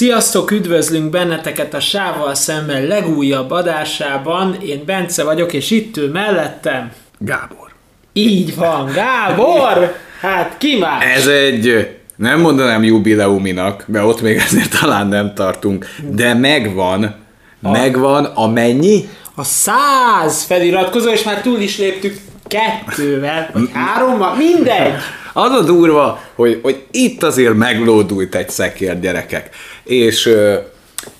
Sziasztok, üdvözlünk benneteket a Sával szemben legújabb adásában. Én Bence vagyok, és itt ő mellettem. Gábor. Így van, Gábor! Hát ki más? Ez egy, nem mondanám jubileuminak, mert ott még ezért talán nem tartunk, de megvan, a... megvan a mennyi? A száz feliratkozó, és már túl is léptük kettővel, vagy hárommal, mindegy. Az a durva, hogy, hogy itt azért meglódult egy szekér gyerekek. És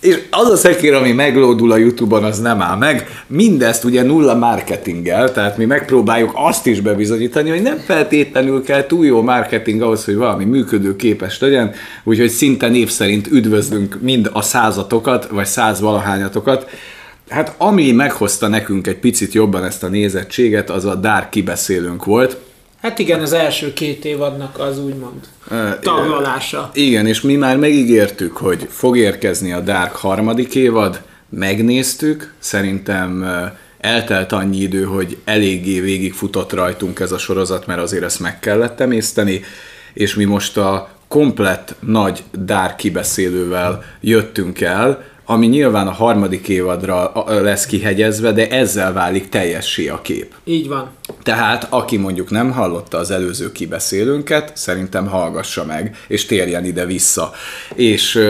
és az a szekér, ami meglódul a Youtube-on, az nem áll meg. Mindezt ugye nulla marketinggel, tehát mi megpróbáljuk azt is bebizonyítani, hogy nem feltétlenül kell túl jó marketing ahhoz, hogy valami működő képes legyen, úgyhogy szinte név szerint üdvözlünk mind a százatokat, vagy száz valahányatokat. Hát ami meghozta nekünk egy picit jobban ezt a nézettséget, az a Dark kibeszélőnk volt, Hát igen, az első két évadnak az úgymond taglalása. Igen, és mi már megígértük, hogy fog érkezni a Dark harmadik évad, megnéztük, szerintem eltelt annyi idő, hogy eléggé végigfutott rajtunk ez a sorozat, mert azért ezt meg kellett emészteni, és mi most a komplett nagy Dark kibeszélővel jöttünk el, ami nyilván a harmadik évadra lesz kihegyezve, de ezzel válik teljessé a kép. Így van. Tehát aki mondjuk nem hallotta az előző kibeszélőnket, szerintem hallgassa meg, és térjen ide vissza. És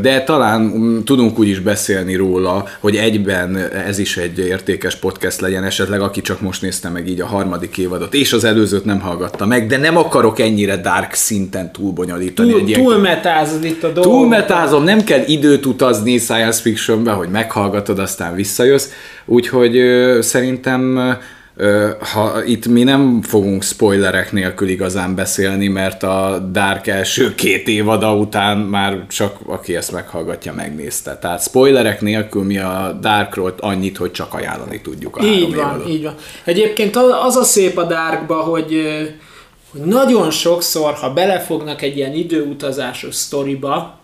de talán mm, tudunk úgy is beszélni róla, hogy egyben ez is egy értékes podcast legyen, esetleg aki csak most nézte meg így a harmadik évadot, és az előzőt nem hallgatta meg, de nem akarok ennyire dark szinten túlbonyolítani. Túl, egy túlmetázod itt a dolgot. Túlmetázom, nem kell időt utazni science fictionbe, hogy meghallgatod, aztán visszajössz, úgyhogy szerintem ha itt mi nem fogunk spoilerek nélkül igazán beszélni, mert a Dark első két évada után már csak aki ezt meghallgatja, megnézte. Tehát spoilerek nélkül mi a Darkról annyit, hogy csak ajánlani tudjuk a Így van, évadot. így van. Egyébként az a szép a Darkba, hogy, hogy nagyon sokszor, ha belefognak egy ilyen időutazásos sztoriba,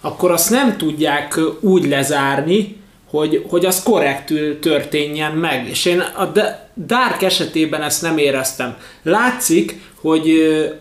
akkor azt nem tudják úgy lezárni, hogy, hogy az korrektül történjen meg. És én a Dark esetében ezt nem éreztem. Látszik, hogy,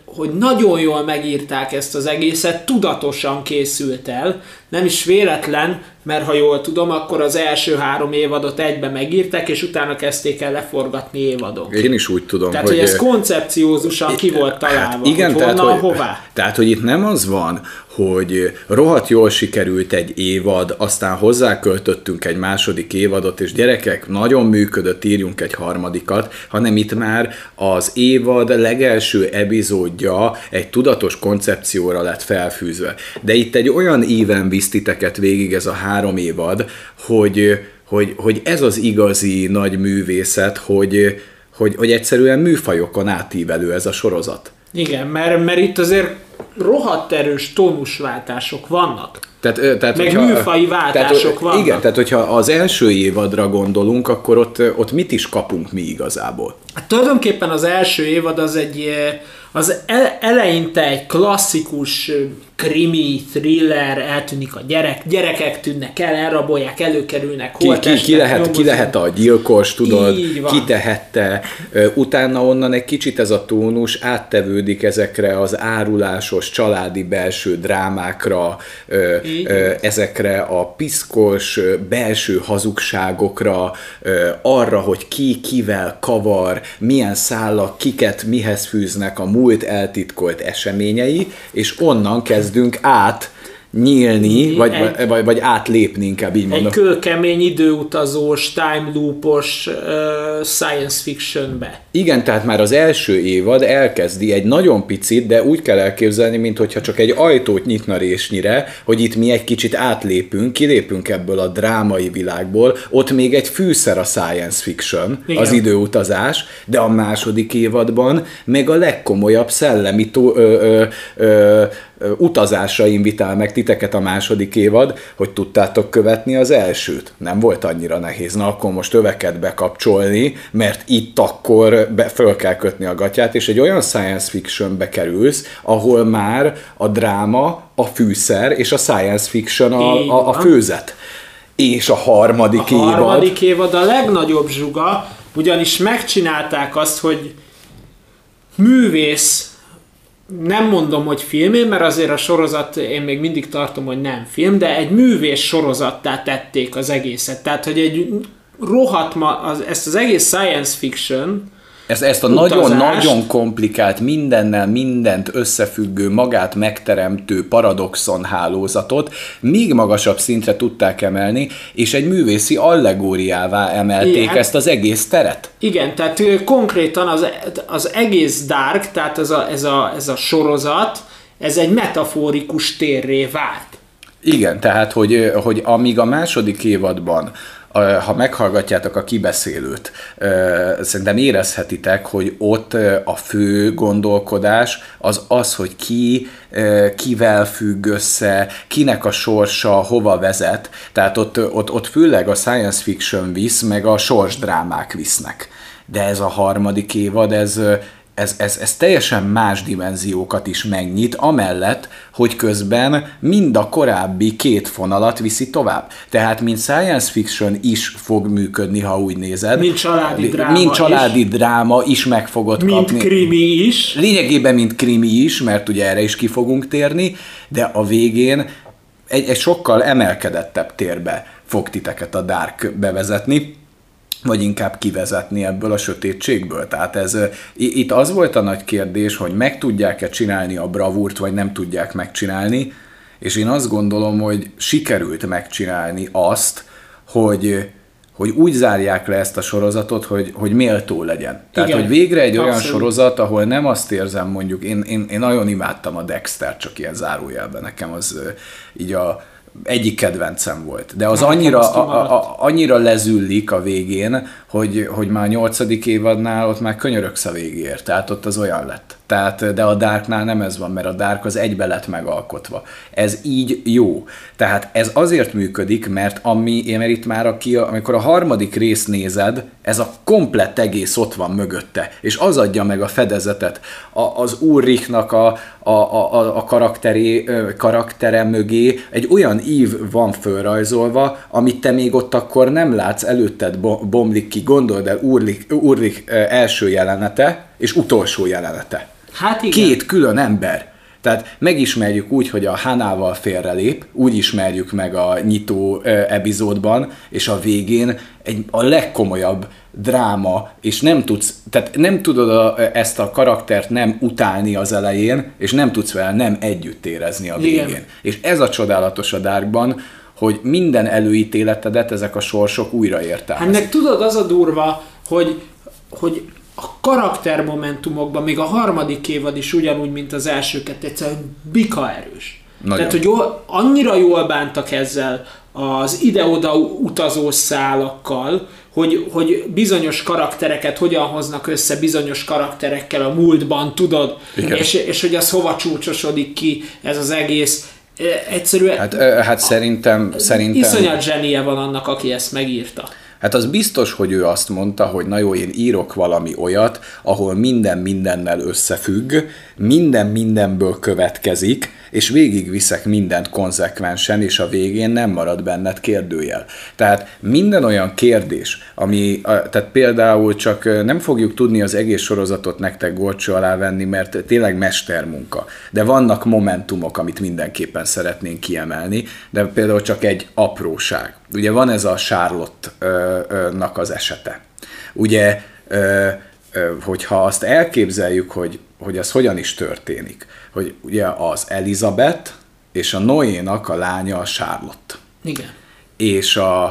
hogy nagyon jól megírták ezt az egészet, tudatosan készült el, nem is véletlen, mert ha jól tudom, akkor az első három évadot egybe megírták, és utána kezdték el leforgatni évadok. Én is úgy tudom, tehát, hogy... hogy ez koncepciózusan ki volt találva, hát igen, hogy tehát, hogy, hová. Tehát, hogy itt nem az van, hogy rohadt jól sikerült egy évad, aztán hozzáköltöttünk egy második évadot, és gyerekek, nagyon működött, írjunk egy harmadikat, hanem itt már az évad legelső epizódja egy tudatos koncepcióra lett felfűzve. De itt egy olyan éven visz titeket végig ez a három évad, hogy, hogy, hogy ez az igazi nagy művészet, hogy, hogy, hogy egyszerűen műfajokon átívelő ez a sorozat. Igen, mert, mert itt azért rohadt erős tónusváltások vannak. Tehát, tehát, Meg hogyha, műfai váltások tehát, vannak. Igen, tehát hogyha az első évadra gondolunk, akkor ott, ott mit is kapunk mi igazából? Hát tulajdonképpen az első évad az egy az eleinte egy klasszikus krimi, thriller, eltűnik a gyerek, gyerekek tűnnek el, elrabolják, előkerülnek, hol ki, ki, ki, lehet, ki lehet a gyilkos, tudod, ki tehette. Utána onnan egy kicsit ez a tónus áttevődik ezekre az árulásos, családi belső drámákra, ezekre a piszkos belső hazugságokra, arra, hogy ki kivel kavar, milyen szállak, kiket mihez fűznek a múlt eltitkolt eseményei, és onnan kezdünk át nyílni, vagy, egy, vagy, vagy átlépni inkább így mondom. Egy kőkemény időutazós, time loopos uh, science fictionbe. Igen, tehát már az első évad elkezdi egy nagyon picit, de úgy kell elképzelni, mintha csak egy ajtót nyitna résnyire, hogy itt mi egy kicsit átlépünk, kilépünk ebből a drámai világból, ott még egy fűszer a science fiction, Igen. az időutazás, de a második évadban meg a legkomolyabb szellemi tó, ö, ö, ö, utazásra invitál meg titeket a második évad, hogy tudtátok követni az elsőt. Nem volt annyira nehéz. Na akkor most öveket bekapcsolni, mert itt akkor be, föl kell kötni a gatyát, és egy olyan science fictionbe kerülsz, ahol már a dráma, a fűszer és a science fiction a, a, a főzet. És a harmadik a évad... A harmadik évad a legnagyobb zsuga, ugyanis megcsinálták azt, hogy művész nem mondom, hogy filmé, mert azért a sorozat én még mindig tartom, hogy nem film, de egy művés sorozattá tették az egészet. Tehát, hogy egy rohadt ma, az, ezt az egész science fiction, ezt, ezt a nagyon-nagyon komplikált, mindennel mindent összefüggő, magát megteremtő paradoxon hálózatot még magasabb szintre tudták emelni, és egy művészi allegóriává emelték Igen. ezt az egész teret. Igen, tehát konkrétan az, az egész Dark, tehát ez a, ez, a, ez a sorozat, ez egy metaforikus térré vált. Igen, tehát hogy, hogy amíg a második évadban ha meghallgatjátok a kibeszélőt, szerintem érezhetitek, hogy ott a fő gondolkodás az az, hogy ki kivel függ össze, kinek a sorsa hova vezet. Tehát ott, ott, ott főleg a science fiction visz, meg a sorsdrámák visznek. De ez a harmadik évad, ez, ez, ez, ez teljesen más dimenziókat is megnyit, amellett, hogy közben mind a korábbi két fonalat viszi tovább. Tehát, mint science fiction is fog működni, ha úgy nézed. Mint családi dráma Mint családi is. dráma is meg fogod mint kapni. Mint krimi is. Lényegében, mint krimi is, mert ugye erre is ki fogunk térni, de a végén egy, egy sokkal emelkedettebb térbe fog titeket a Dark bevezetni vagy inkább kivezetni ebből a sötétségből. Tehát ez, itt az volt a nagy kérdés, hogy meg tudják-e csinálni a bravúrt, vagy nem tudják megcsinálni, és én azt gondolom, hogy sikerült megcsinálni azt, hogy, hogy úgy zárják le ezt a sorozatot, hogy, hogy méltó legyen. Tehát, Igen, hogy végre egy olyan abszolút. sorozat, ahol nem azt érzem, mondjuk, én, én, én nagyon imádtam a Dexter, csak ilyen zárójelben nekem az így a, egyik kedvencem volt. De az annyira, a, a, annyira lezüllik a végén, hogy, hogy már nyolcadik évadnál ott már könyöröksz a végéért. Tehát ott az olyan lett. Tehát, de a Darknál nem ez van, mert a Dark az egybe lett megalkotva. Ez így jó. Tehát ez azért működik, mert ami, mert itt már aki, amikor a harmadik rész nézed, ez a komplett egész ott van mögötte, és az adja meg a fedezetet a, az Ulrichnak a, a, a, a karakteré, karaktere mögé egy olyan ív van fölrajzolva, amit te még ott akkor nem látsz, előtted bomlik ki, gondold el Ulrich, Ulrich első jelenete és utolsó jelenete. Hát igen. Két külön ember. Tehát megismerjük úgy, hogy a Hanával félrelép, úgy ismerjük meg a nyitó epizódban, és a végén egy, a legkomolyabb dráma, és nem tudsz, tehát nem tudod a, ezt a karaktert nem utálni az elején, és nem tudsz vele nem együtt érezni a végén. Igen. És ez a csodálatos a Darkban, hogy minden előítéletedet ezek a sorsok újra értelmezik. Hát meg tudod, az a durva, hogy, hogy a karaktermomentumokban még a harmadik évad is ugyanúgy, mint az elsőket, egyszerűen bika erős. Nagyon. Tehát, hogy jól, annyira jól bántak ezzel az ide-oda utazó szálakkal, hogy, hogy bizonyos karaktereket hogyan hoznak össze bizonyos karakterekkel a múltban, tudod? És, és hogy az hova csúcsosodik ki ez az egész. E, egyszerűen... Hát, hát szerintem, szerintem... Iszonyat zsenie van annak, aki ezt megírta. Hát az biztos, hogy ő azt mondta, hogy na jó, én írok valami olyat, ahol minden mindennel összefügg, minden mindenből következik, és végigviszek mindent konzekvensen, és a végén nem marad benned kérdőjel. Tehát minden olyan kérdés, ami, tehát például csak nem fogjuk tudni az egész sorozatot nektek gorcsó alá venni, mert tényleg mestermunka. De vannak momentumok, amit mindenképpen szeretnénk kiemelni, de például csak egy apróság. Ugye van ez a Charlotte-nak az esete. Ugye, hogyha azt elképzeljük, hogy, hogy ez hogyan is történik, hogy ugye az Elizabeth és a Noénak a lánya a Charlotte. Igen. És a,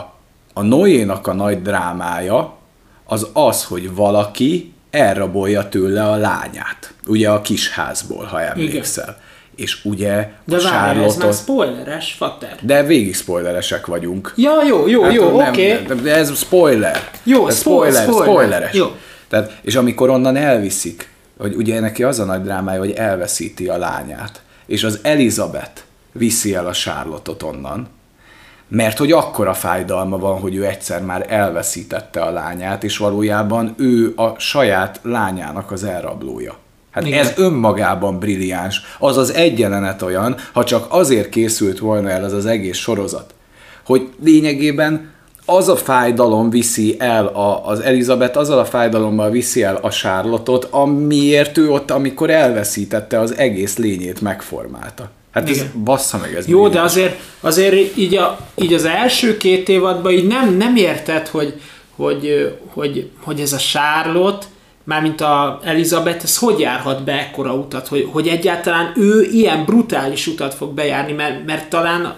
a Noénak a nagy drámája az az, hogy valaki elrabolja tőle a lányát. Ugye a kisházból, ha emlékszel. Igen. És ugye De a várj, ez már spoileres, Fater. De végig spoileresek vagyunk. Ja, jó, jó, hát jó, oké. Okay. De ez spoiler. Jó, ez spoiler, spoiler, spoileres. Jó. Tehát, és amikor onnan elviszik, hogy ugye neki az a nagy drámája, hogy elveszíti a lányát, és az Elizabeth viszi el a Charlotte-ot onnan, mert hogy akkora fájdalma van, hogy ő egyszer már elveszítette a lányát, és valójában ő a saját lányának az elrablója. Hát Igen. ez önmagában brilliáns. Az az egy jelenet olyan, ha csak azért készült volna el az az egész sorozat, hogy lényegében az a fájdalom viszi el a, az Elizabeth, azzal a fájdalommal viszi el a Charlotte-ot, amiért ő ott, amikor elveszítette az egész lényét megformálta. Hát Igen. ez bassza meg ez. Jó, de azért, azért így, a, így az első két évadban így nem, nem érted, hogy, hogy, hogy, hogy ez a Charlotte, mármint a Elizabeth, ez hogy járhat be ekkora utat, hogy, hogy egyáltalán ő ilyen brutális utat fog bejárni, mert, mert talán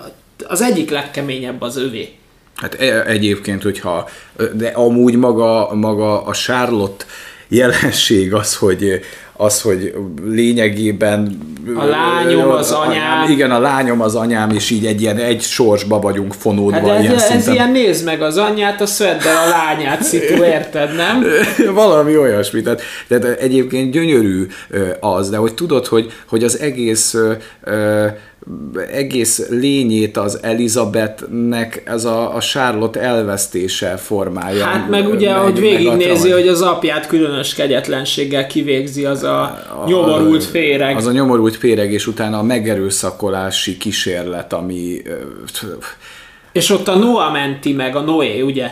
az egyik legkeményebb az övé. Hát e, egyébként, hogyha, de amúgy maga, maga a Charlotte jelenség az, hogy az, hogy lényegében... A lányom az anyám. Igen, a lányom az anyám, és így egy ilyen egy sorsba vagyunk fonódva. Hát ez, ilyen, ez szinten. ilyen nézd meg az anyját, a szveddel a lányát szitu, érted, nem? Valami olyasmi. Tehát, tehát egyébként gyönyörű az, de hogy tudod, hogy, hogy az egész egész lényét az Elizabethnek ez a, a Charlotte elvesztése formája. Hát meg ugye, meg, ahogy végignézi, hogy az apját különös kegyetlenséggel kivégzi az a, a nyomorult féreg. Az a nyomorult féreg, és utána a megerőszakolási kísérlet, ami... És ott a Noah menti meg, a Noé, ugye?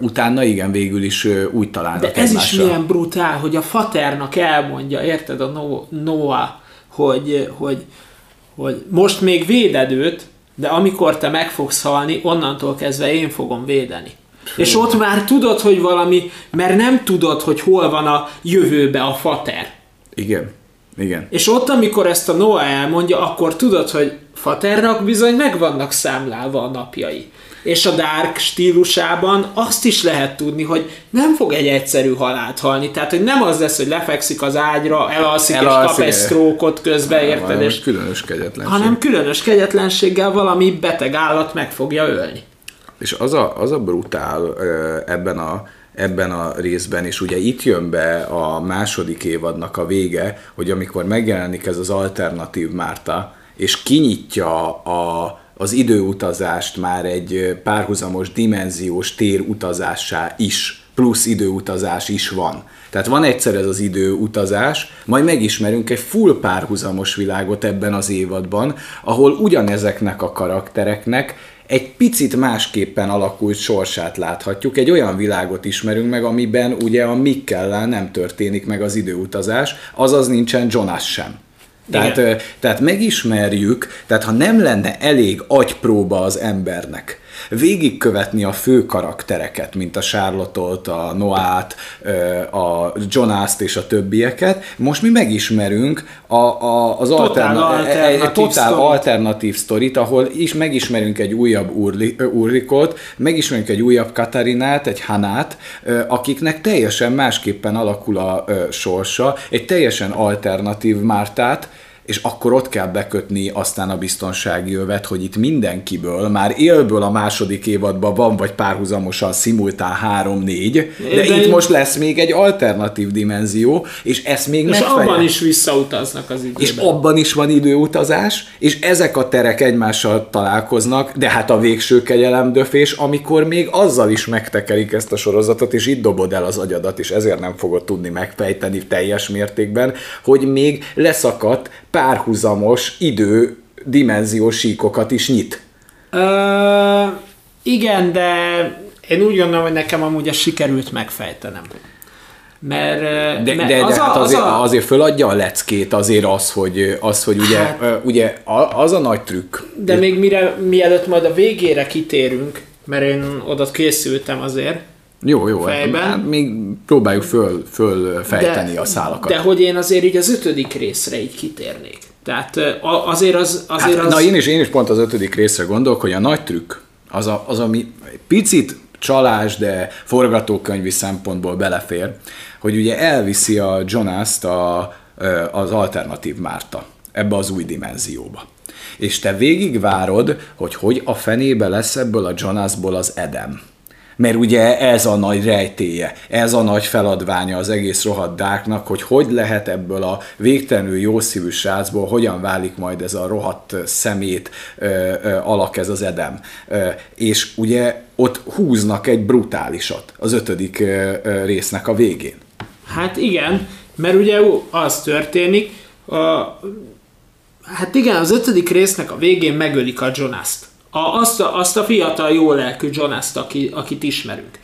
Utána igen, végül is úgy találnak De ez egymásra. is milyen brutál, hogy a faternak elmondja, érted, a Noah, hogy, hogy hogy most még véded őt, de amikor te meg fogsz halni, onnantól kezdve én fogom védeni. Fú. És ott már tudod, hogy valami, mert nem tudod, hogy hol van a jövőbe a fater. Igen. Igen. És ott, amikor ezt a Noah elmondja, akkor tudod, hogy Faternak bizony meg vannak számlálva a napjai és a Dark stílusában azt is lehet tudni, hogy nem fog egy egyszerű halált halni. Tehát, hogy nem az lesz, hogy lefekszik az ágyra, elalszik, elalszik és kap egy sztrókot közbe, érted? És különös kegyetlenség. Hanem különös kegyetlenséggel valami beteg állat meg fogja ölni. És az a, az a brutál ebben a ebben a részben, és ugye itt jön be a második évadnak a vége, hogy amikor megjelenik ez az alternatív Márta, és kinyitja a, az időutazást már egy párhuzamos dimenziós térutazássá is, plusz időutazás is van. Tehát van egyszer ez az időutazás, majd megismerünk egy full párhuzamos világot ebben az évadban, ahol ugyanezeknek a karaktereknek egy picit másképpen alakult sorsát láthatjuk, egy olyan világot ismerünk meg, amiben ugye a Mikkellel nem történik meg az időutazás, azaz nincsen Jonas sem. Tehát, tehát megismerjük, tehát ha nem lenne elég agypróba az embernek, végigkövetni a fő karaktereket, mint a Charlotte-ot, a Noát, a Jonast és a többieket. Most mi megismerünk a, a, az alterna- alternatív, egy totál alternatív sztorit, ahol is megismerünk egy újabb Urli, Urlikot, megismerünk egy újabb Katarinát, egy Hanát, akiknek teljesen másképpen alakul a sorsa, egy teljesen alternatív Mártát, és akkor ott kell bekötni aztán a biztonsági övet, hogy itt mindenkiből, már élből a második évadban van, vagy párhuzamosan szimultán 3-4, de, de itt én... most lesz még egy alternatív dimenzió, és ezt még És abban is visszautaznak az időben. És abban is van időutazás, és ezek a terek egymással találkoznak, de hát a végső kegyelemdöfés, amikor még azzal is megtekerik ezt a sorozatot, és itt dobod el az agyadat, és ezért nem fogod tudni megfejteni teljes mértékben, hogy még leszakadt párhuzamos idő dimenziós síkokat is nyit. Ö, igen, de én úgy gondolom, hogy nekem amúgy ezt sikerült megfejtenem. Mert, de, mert de, az de hát a, azért, az a... azért föladja a leckét azért az, hogy, az, hogy ugye, hát, ugye az a nagy trükk. De még mire, mielőtt majd a végére kitérünk, mert én oda készültem azért, jó, jó, hát fejben. Hát még próbáljuk föl, fölfejteni de, a szálakat. De hogy én azért így az ötödik részre így kitérnék. Tehát azért az... Azért hát, az... Na én is, én is pont az ötödik részre gondolok, hogy a nagy trükk, az, a, az ami picit csalás, de forgatókönyvi szempontból belefér, hogy ugye elviszi a Jonas-t a, az alternatív Márta ebbe az új dimenzióba. És te végigvárod, hogy hogy a fenébe lesz ebből a Jonasból az Edem mert ugye ez a nagy rejtéje, ez a nagy feladványa az egész rohadt Darknak, hogy hogy lehet ebből a végtelenül jószívű srácból, hogyan válik majd ez a rohadt szemét ö, ö, alak ez az Edem. Ö, és ugye ott húznak egy brutálisat az ötödik ö, ö, résznek a végén. Hát igen, mert ugye az történik, a, hát igen, az ötödik résznek a végén megölik a Jonast A, azt, a, azt a fiatal, jó lelkű Jonaszt, aki, akit ismerünk.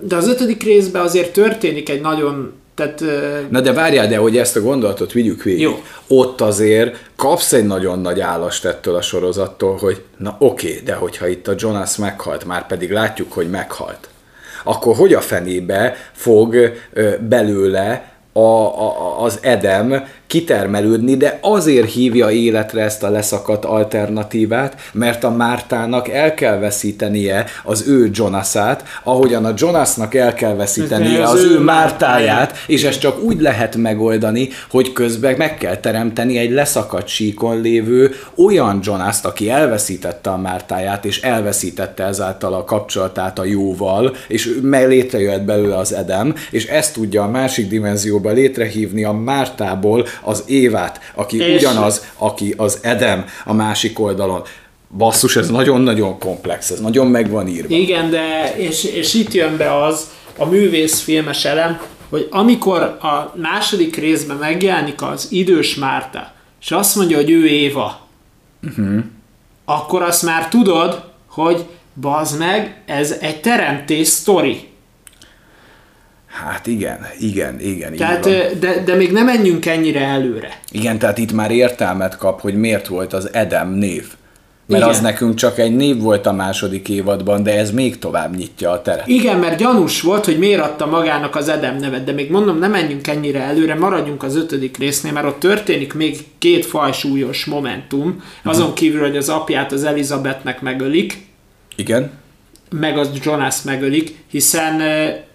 De az ötödik részben azért történik egy nagyon tehát, Na de várjál, de hogy ezt a gondolatot vigyük végig. Jó. Ott azért kapsz egy nagyon nagy állast ettől a sorozattól, hogy na oké, de hogyha itt a Jonas meghalt, már pedig látjuk, hogy meghalt, akkor hogy a fenébe fog belőle a, a, az Edem kitermelődni, de azért hívja életre ezt a leszakadt alternatívát, mert a Mártának el kell veszítenie az ő Jonasát, ahogyan a Jonasnak el kell veszítenie az, az ő Mártáját, és ezt csak úgy lehet megoldani, hogy közben meg kell teremteni egy leszakadt síkon lévő olyan Jonaszt, aki elveszítette a Mártáját, és elveszítette ezáltal a kapcsolatát a jóval, és létrejöhet belőle az Edem, és ezt tudja a másik dimenzióba létrehívni a Mártából az Évát, aki és... ugyanaz, aki az Edem a másik oldalon. Basszus, ez nagyon-nagyon komplex, ez nagyon meg van írva. Igen, de és, és itt jön be az, a művészfilmes elem, hogy amikor a második részben megjelenik az idős Márta, és azt mondja, hogy ő Éva, uh-huh. akkor azt már tudod, hogy bazd meg, ez egy teremtés sztori. Hát igen, igen, igen. Tehát, de, de még nem menjünk ennyire előre. Igen, tehát itt már értelmet kap, hogy miért volt az Edem név. Mert Igen. az nekünk csak egy név volt a második évadban, de ez még tovább nyitja a teret. Igen, mert gyanús volt, hogy miért adta magának az Edem nevet, de még mondom, nem menjünk ennyire előre, maradjunk az ötödik résznél, mert ott történik még két fajsúlyos momentum, azon uh-huh. kívül, hogy az apját az Elizabethnek megölik. Igen. Meg az Jonas megölik, hiszen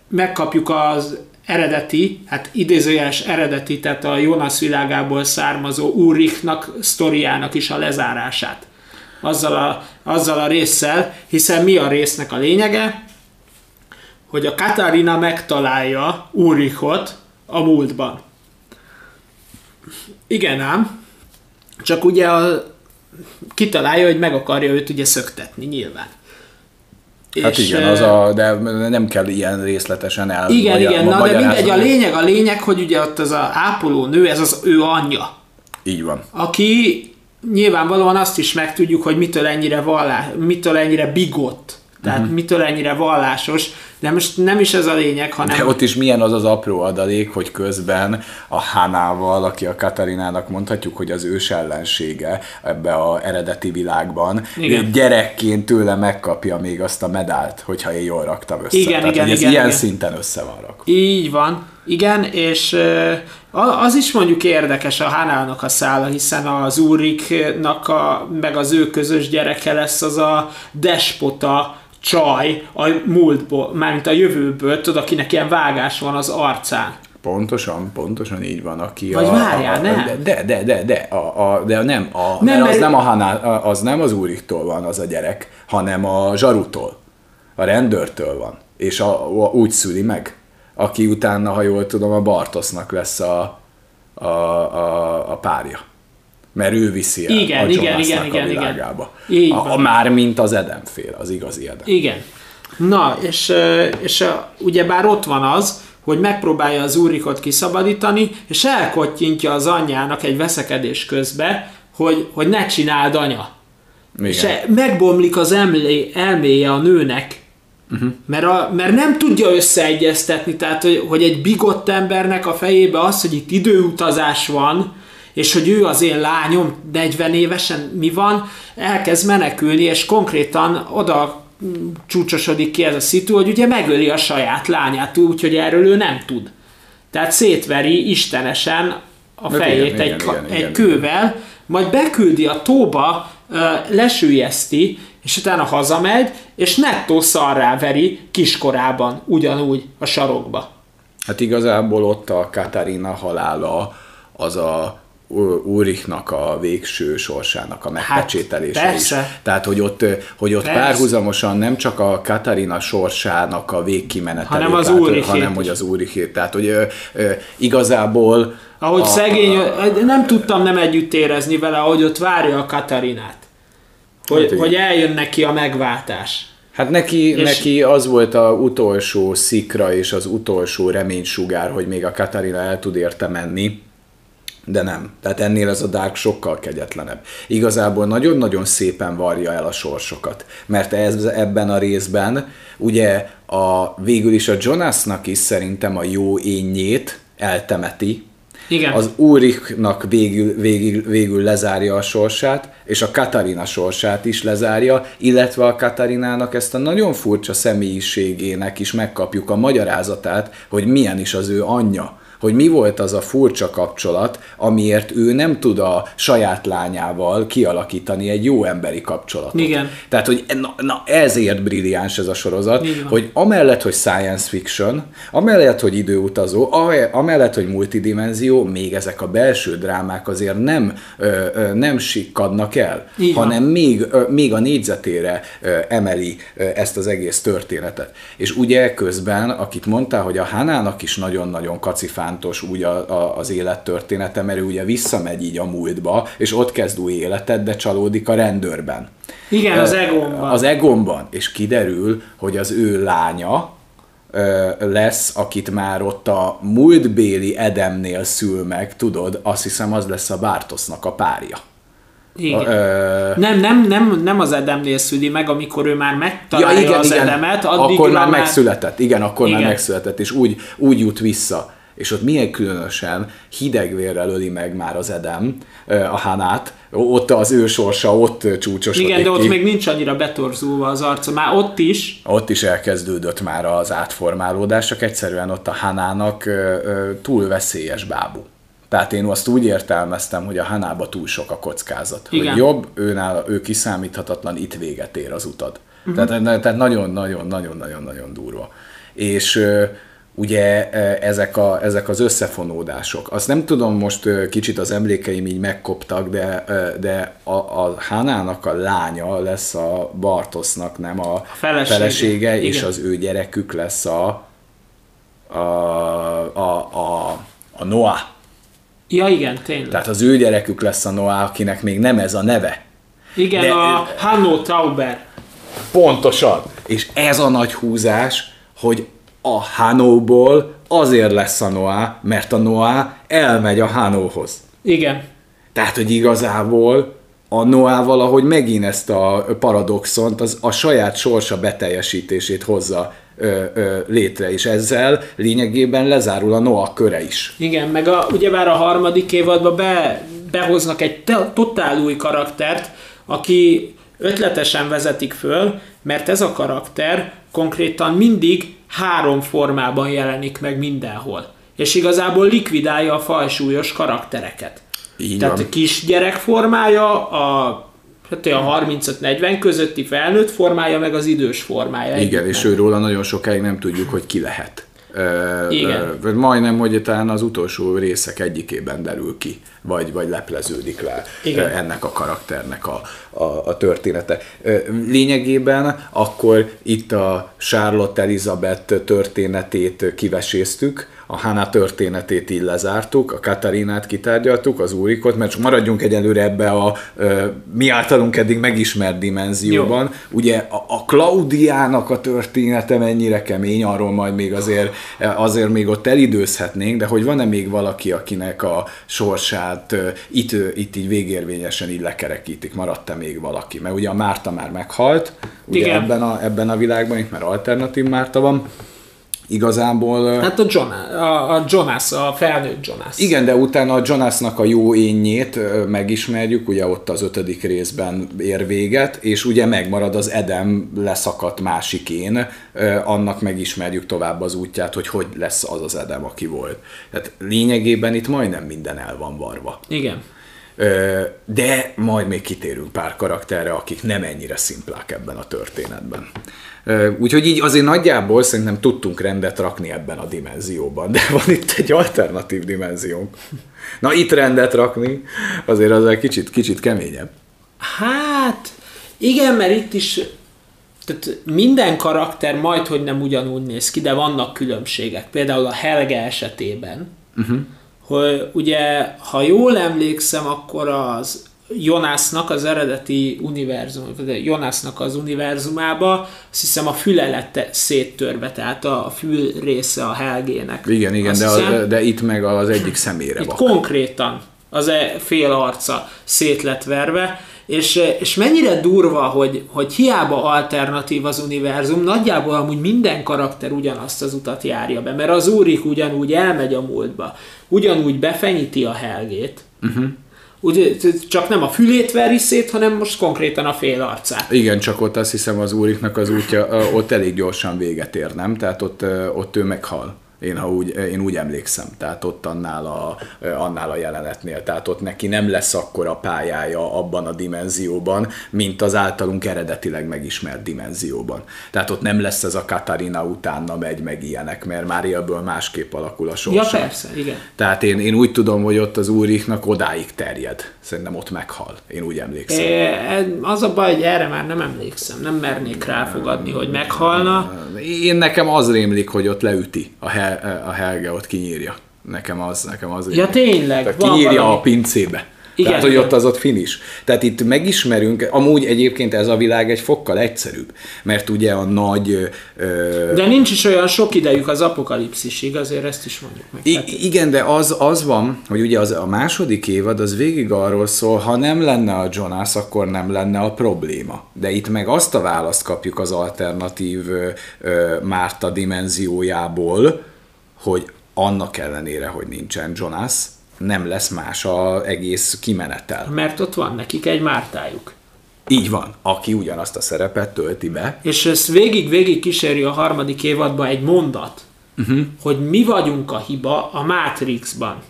megkapjuk az eredeti, hát idézőjeles eredeti, tehát a Jonas világából származó Ulrichnak sztoriának is a lezárását. Azzal a, azzal a résszel, hiszen mi a résznek a lényege? Hogy a Katarina megtalálja Ulrichot a múltban. Igen ám, csak ugye a, kitalálja, hogy meg akarja őt ugye szöktetni nyilván. Hát és, igen, az a, de nem kell ilyen részletesen el. Igen, igen, na de mindegy, a lényeg, a lényeg, hogy ugye ott az a ápoló nő, ez az ő anyja. Így van. Aki nyilvánvalóan azt is megtudjuk, hogy mitől ennyire vallás, mitől ennyire bigott tehát uh-huh. mitől ennyire vallásos, de most nem is ez a lényeg, hanem... De ott is milyen az az apró adalék, hogy közben a Hánával, aki a Katarinának mondhatjuk, hogy az ős ellensége ebbe a eredeti világban, igen. gyerekként tőle megkapja még azt a medált, hogyha én jól raktam össze. Igen, Tehát, igen, ez igen, ilyen igen. szinten össze van rakva. Így van. Igen, és az is mondjuk érdekes a Hánának a szála, hiszen az Úriknak a, meg az ő közös gyereke lesz az a despota csaj a múltból, mármint a jövőből, tudod, akinek ilyen vágás van az arcán. Pontosan, pontosan így van, aki Vagy a... várjál, a, nem? De, de, de, de, a, a, de nem, a, nem, mert az nem a Haná, az nem az úriktól van az a gyerek, hanem a zsarutól, a rendőrtől van, és a, a, úgy szüli meg, aki utána, ha jól tudom, a Bartosznak lesz a, a, a, a párja mert ő viszi el igen, a igen, igen, igen, világába. Igen. A, a, már mint az Edemfél, az igazi Edem. Igen. Na, és, és ugyebár ott van az, hogy megpróbálja az úrikot kiszabadítani, és elkottyintja az anyjának egy veszekedés közbe, hogy, hogy ne csináld anya. Igen. És megbomlik az emlé, elméje a nőnek, uh-huh. mert, a, mert nem tudja összeegyeztetni, tehát hogy, hogy egy bigott embernek a fejébe az, hogy itt időutazás van, és hogy ő az én lányom 40 évesen mi van, elkezd menekülni, és konkrétan oda csúcsosodik ki ez a szitu, hogy ugye megöli a saját lányát, úgyhogy erről ő nem tud. Tehát szétveri istenesen a fejét igen, egy, igen, igen, egy igen, kővel, igen. majd beküldi a tóba, lesülyezti, és utána hazamegy, és nettó szarrá veri kiskorában, ugyanúgy a sarokba. Hát igazából ott a Katarina halála az a Úriknak a végső sorsának a megpecsételése hát, is. Tehát, hogy ott, hogy ott párhuzamosan nem csak a Katarina sorsának a végkimenetelét, hanem az tehát, hanem hogy az Úrikét. Tehát, hogy ö, ö, igazából... Ahogy a, szegény, a, nem tudtam nem együtt érezni vele, ahogy ott várja a Katarinát. Hogy, hát, hogy eljön neki a megváltás. Hát neki, és neki az volt a utolsó szikra és az utolsó reménysugár, hogy még a Katarina el tud érte menni De nem. Tehát ennél ez a Dark sokkal kegyetlenebb. Igazából nagyon-nagyon szépen varja el a sorsokat. Mert ez, ebben a részben ugye a, végül is a Jonasnak is szerintem a jó énjét eltemeti, Igen. az Úriknak végül, végül, végül lezárja a sorsát, és a Katarina sorsát is lezárja, illetve a Katarinának ezt a nagyon furcsa személyiségének is megkapjuk a magyarázatát, hogy milyen is az ő anyja hogy mi volt az a furcsa kapcsolat, amiért ő nem tud a saját lányával kialakítani egy jó emberi kapcsolatot. Igen. Tehát, hogy na, na ezért brilliáns ez a sorozat, hogy amellett, hogy science fiction, amellett, hogy időutazó, amellett, hogy multidimenzió, még ezek a belső drámák azért nem, ö, ö, nem sikkadnak el, van. hanem még, ö, még a négyzetére ö, emeli ö, ezt az egész történetet. És ugye közben, akit mondtál, hogy a Hanának is nagyon-nagyon kacifántos úgy a, a, az élettörténete, mert ő ugye visszamegy így a múltba, és ott kezd új életet, de csalódik a rendőrben. Igen, az Ö, egómban. Az Egonban, és kiderül, hogy az ő lánya lesz, akit már ott a múltbéli Edemnél szül meg, tudod, azt hiszem az lesz a Bártosznak a párja. Igen. Ö, Nem, nem, nem, nem az Edemnél szüli meg, amikor ő már megtalálja az Edemet, addig akkor már már megszületett, igen, akkor Igen. már megszületett, és úgy, úgy jut vissza. És ott milyen különösen hidegvérrel öli meg már az Edem a Hanát, ott az ő sorsa ott csúcsosodik Igen, de ott ki. még nincs annyira betorzulva az arca. Már ott is, Ott is elkezdődött már az átformálódás, csak egyszerűen ott a Hanának túl veszélyes bábú. Tehát én azt úgy értelmeztem, hogy a Hanába túl sok a kockázat. Igen. Hogy jobb, őnál, ő kiszámíthatatlan, itt véget ér az utad. Uh-huh. Tehát, nagyon-nagyon-nagyon-nagyon-nagyon durva. És ugye ö, ezek, a, ezek az összefonódások. Azt nem tudom, most ö, kicsit az emlékeim így megkoptak, de, ö, de a, a Hanának a lánya lesz a Bartosznak, nem a, felesége. felesége, és az ő gyerekük lesz a, a, a, a, a Noah. ja igen, tényleg. Tehát az ő gyerekük lesz a Noah, akinek még nem ez a neve. igen, de- a Hanno Tauber. Pontosan. És ez a nagy húzás, hogy a Hanóból azért lesz a Noah, mert a Noah elmegy a Hanóhoz. Igen. Tehát, hogy igazából a Noah valahogy megint ezt a paradoxont, az a saját sorsa beteljesítését hozza ö, ö, létre, és ezzel lényegében lezárul a Noah köre is. Igen, meg a, ugyebár a harmadik évadban be, behoznak egy te, totál új karaktert, aki ötletesen vezetik föl, mert ez a karakter konkrétan mindig három formában jelenik meg mindenhol. És igazából likvidálja a fajsúlyos karaktereket. Így Tehát van. a kisgyerek formája, a hát a 35-40 közötti felnőtt formája, meg az idős formája. Igen, és őróla nagyon sokáig nem tudjuk, hogy ki lehet. Igen. majdnem, hogy talán az utolsó részek egyikében derül ki, vagy, vagy lepleződik le Igen. ennek a karakternek a, a, a története. Lényegében akkor itt a Charlotte Elizabeth történetét kiveséztük, a Hannah történetét így lezártuk, a Katarinát kitárgyaltuk, az úrikot, mert csak maradjunk egyelőre ebbe a ö, mi általunk eddig megismert dimenzióban. Ugye a, a Klaudiának a története mennyire kemény, arról majd még azért, azért még ott elidőzhetnénk, de hogy van-e még valaki, akinek a sorsát ö, itt, ö, itt így végérvényesen így lekerekítik, maradt-e még valaki? Mert ugye a Márta már meghalt, ugye Igen. ebben a, ebben a világban, itt már alternatív Márta van, igazából... Hát a, John, a, a Jonas, a felnőtt Jonas. igen, de utána a Jonasnak a jó énjét megismerjük, ugye ott az ötödik részben ér véget, és ugye megmarad az Edem leszakadt másik én, annak megismerjük tovább az útját, hogy hogy lesz az az Edem, aki volt. Tehát lényegében itt majdnem minden el van varva. Igen. De majd még kitérünk pár karakterre, akik nem ennyire szimplák ebben a történetben. Úgyhogy így azért nagyjából szerintem tudtunk rendet rakni ebben a dimenzióban, de van itt egy alternatív dimenziónk. Na itt rendet rakni, azért az egy kicsit, kicsit keményebb. Hát, igen, mert itt is tehát minden karakter majd, hogy nem ugyanúgy néz ki, de vannak különbségek. Például a Helge esetében, uh-huh. hogy ugye, ha jól emlékszem, akkor az Jonasnak az eredeti univerzum, vagy Jonasnak az univerzumába, azt hiszem a füle lett széttörve, tehát a fül része a Helgének. Igen, igen, de, hiszem, a, de itt meg az egyik szemére itt van. konkrétan az e fél arca szét lett verve, és, és mennyire durva, hogy, hogy hiába alternatív az univerzum, nagyjából amúgy minden karakter ugyanazt az utat járja be, mert az úrik ugyanúgy elmegy a múltba, ugyanúgy befenyíti a helgét, uh-huh. Úgy, csak nem a fülét veri szét, hanem most konkrétan a fél arcát. Igen, csak ott azt hiszem az úriknak az útja, ott elég gyorsan véget ér, nem? Tehát ott, ott ő meghal. Én, ha úgy, én úgy emlékszem, tehát ott annál a, annál a jelenetnél, tehát ott neki nem lesz akkor a pályája abban a dimenzióban, mint az általunk eredetileg megismert dimenzióban. Tehát ott nem lesz ez a Katarina utána megy meg ilyenek, mert már ebből másképp alakul a sorsa. Ja, persze, igen. Tehát én, én úgy tudom, hogy ott az úriknak odáig terjed. Szerintem ott meghal. Én úgy emlékszem. É, az a baj, hogy erre már nem emlékszem. Nem mernék ráfogadni, hogy meghalna. Én nekem az rémlik, hogy ott leüti a hel a Helge ott kinyírja. Nekem az, nekem az. Ja, tényleg. Tehát kinyírja valami... a pincébe. Igen, Tehát, hogy ott az ott finis. Tehát itt megismerünk, amúgy egyébként ez a világ egy fokkal egyszerűbb, mert ugye a nagy... Ö... De nincs is olyan sok idejük az apokalipszisig, azért ezt is mondjuk meg. I- igen, de az, az van, hogy ugye az, a második évad az végig arról szól, ha nem lenne a Jonas, akkor nem lenne a probléma. De itt meg azt a választ kapjuk az alternatív ö, ö, Márta dimenziójából, hogy annak ellenére, hogy nincsen Jonas, nem lesz más az egész kimenetel. Mert ott van nekik egy mártájuk. Így van, aki ugyanazt a szerepet tölti be. És ez végig-végig kíséri a harmadik évadban egy mondat, uh-huh. hogy mi vagyunk a hiba a Matrixban.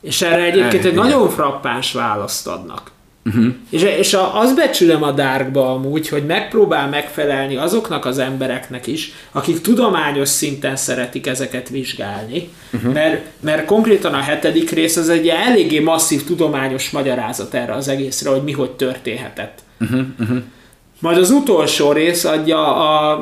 És erre egyébként egy nagyon frappáns választ adnak. Uh-huh. És, és a, azt becsülöm a Darkba amúgy, hogy megpróbál megfelelni azoknak az embereknek is, akik tudományos szinten szeretik ezeket vizsgálni, uh-huh. mert, mert konkrétan a hetedik rész az egy eléggé masszív tudományos magyarázat erre az egészre, hogy mi hogy történhetett. Uh-huh. Uh-huh. Majd az utolsó rész adja a,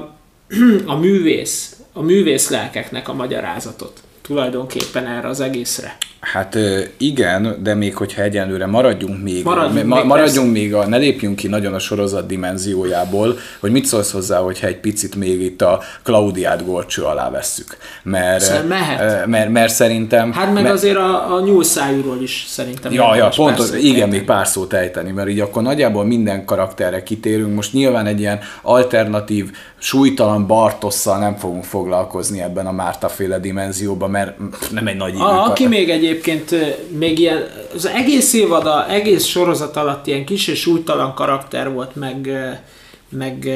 a művész, a művész lelkeknek a magyarázatot tulajdonképpen erre az egészre. Hát igen, de még hogyha egyenlőre maradjunk még, maradjunk, ma, még, maradjunk még a, ne lépjünk ki nagyon a sorozat dimenziójából, hogy mit szólsz hozzá, hogyha egy picit még itt a Klaudiát gorcső alá vesszük. Mert, szóval mehet. Mert, mert, szerintem... Hát meg mert, azért a, a nyúlszájúról is szerintem. Ja, ja, pont, az, igen, ejteni. még pár szót ejteni, mert így akkor nagyjából minden karakterre kitérünk. Most nyilván egy ilyen alternatív, súlytalan Bartosszal nem fogunk foglalkozni ebben a Márta féle dimenzióban, mert nem egy nagy a, Aki még egy egyébként még ilyen, az egész évad, a egész sorozat alatt ilyen kis és újtalan karakter volt, meg, meg,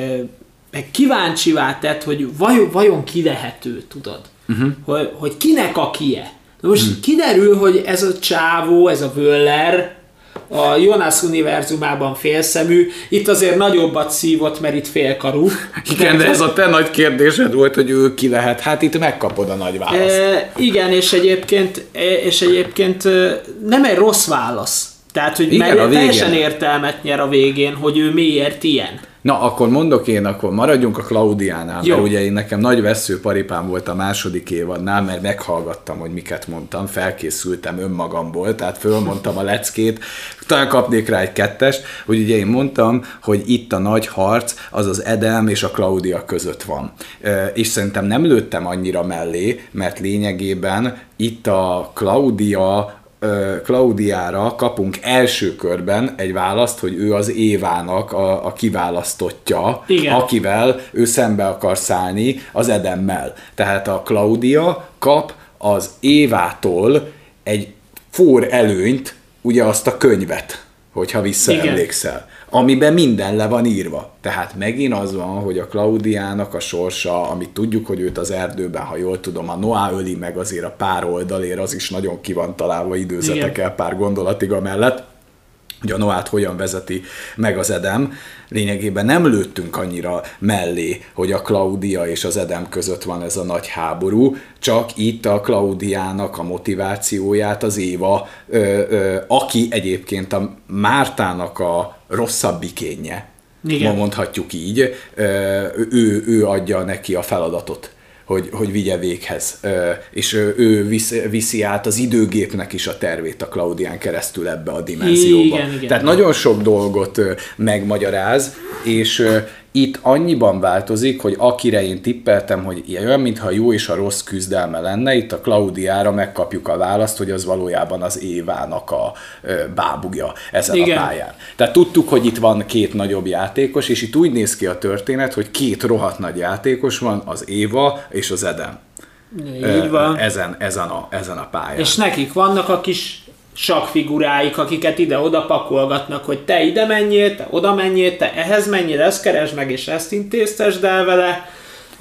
meg kíváncsivá tett, hogy vajon, vajon ki lehető, tudod? Uh-huh. Hogy, hogy kinek a kie. De most uh-huh. kiderül, hogy ez a csávó, ez a Völler, a Jonas univerzumában félszemű, itt azért nagyobbat szívott, mert itt félkarú. Igen, de ez a te nagy kérdésed volt, hogy ő ki lehet. Hát itt megkapod a nagy választ. E, igen, és egyébként, és egyébként nem egy rossz válasz. Tehát, hogy igen, meg teljesen értelmet nyer a végén, hogy ő miért ilyen. Na, akkor mondok én, akkor maradjunk a Klaudiánál, Jó. mert ugye én nekem nagy veszőparipám volt a második évadnál, mert meghallgattam, hogy miket mondtam, felkészültem önmagamból, tehát fölmondtam a leckét, talán kapnék rá egy kettest, hogy ugye én mondtam, hogy itt a nagy harc az az Edem és a Klaudia között van. És szerintem nem lőttem annyira mellé, mert lényegében itt a Klaudia Klaudiára kapunk első körben egy választ, hogy ő az Évának a, a kiválasztottja, Igen. akivel ő szembe akar szállni az Edemmel. Tehát a Klaudia kap az Évától egy for előnyt, ugye azt a könyvet, hogyha visszaemlékszel. Igen amiben minden le van írva. Tehát megint az van, hogy a Klaudiának a sorsa, amit tudjuk, hogy őt az erdőben, ha jól tudom, a Noá öli meg azért a pár oldalér, az is nagyon ki van találva időzetekkel pár gondolatig a mellett hogy a Noát hogyan vezeti meg az Edem. Lényegében nem lőttünk annyira mellé, hogy a Klaudia és az Edem között van ez a nagy háború, csak itt a Klaudiának a motivációját az Éva, ö, ö, aki egyébként a Mártának a rosszabbikénye, Igen. ma mondhatjuk így, ö, ő, ő adja neki a feladatot hogy, hogy vigye véghez. És ő viszi át az időgépnek is a tervét a Klaudián keresztül ebbe a dimenzióba. Igen, igen. Tehát nagyon sok dolgot megmagyaráz, és, Itt annyiban változik, hogy akire én tippeltem, hogy olyan, mintha jó és a rossz küzdelme lenne, itt a Klaudiára megkapjuk a választ, hogy az valójában az Évának a bábugja ezen Igen. a pályán. Tehát tudtuk, hogy itt van két nagyobb játékos, és itt úgy néz ki a történet, hogy két rohadt nagy játékos van, az Éva és az Edem. Így van. Ezen, ezen, a, ezen a pályán. És nekik vannak a kis sakfiguráik, akiket ide-oda pakolgatnak, hogy te ide menjél, te oda menjél, te ehhez menjél, ezt keresd meg, és ezt intéztesd el vele.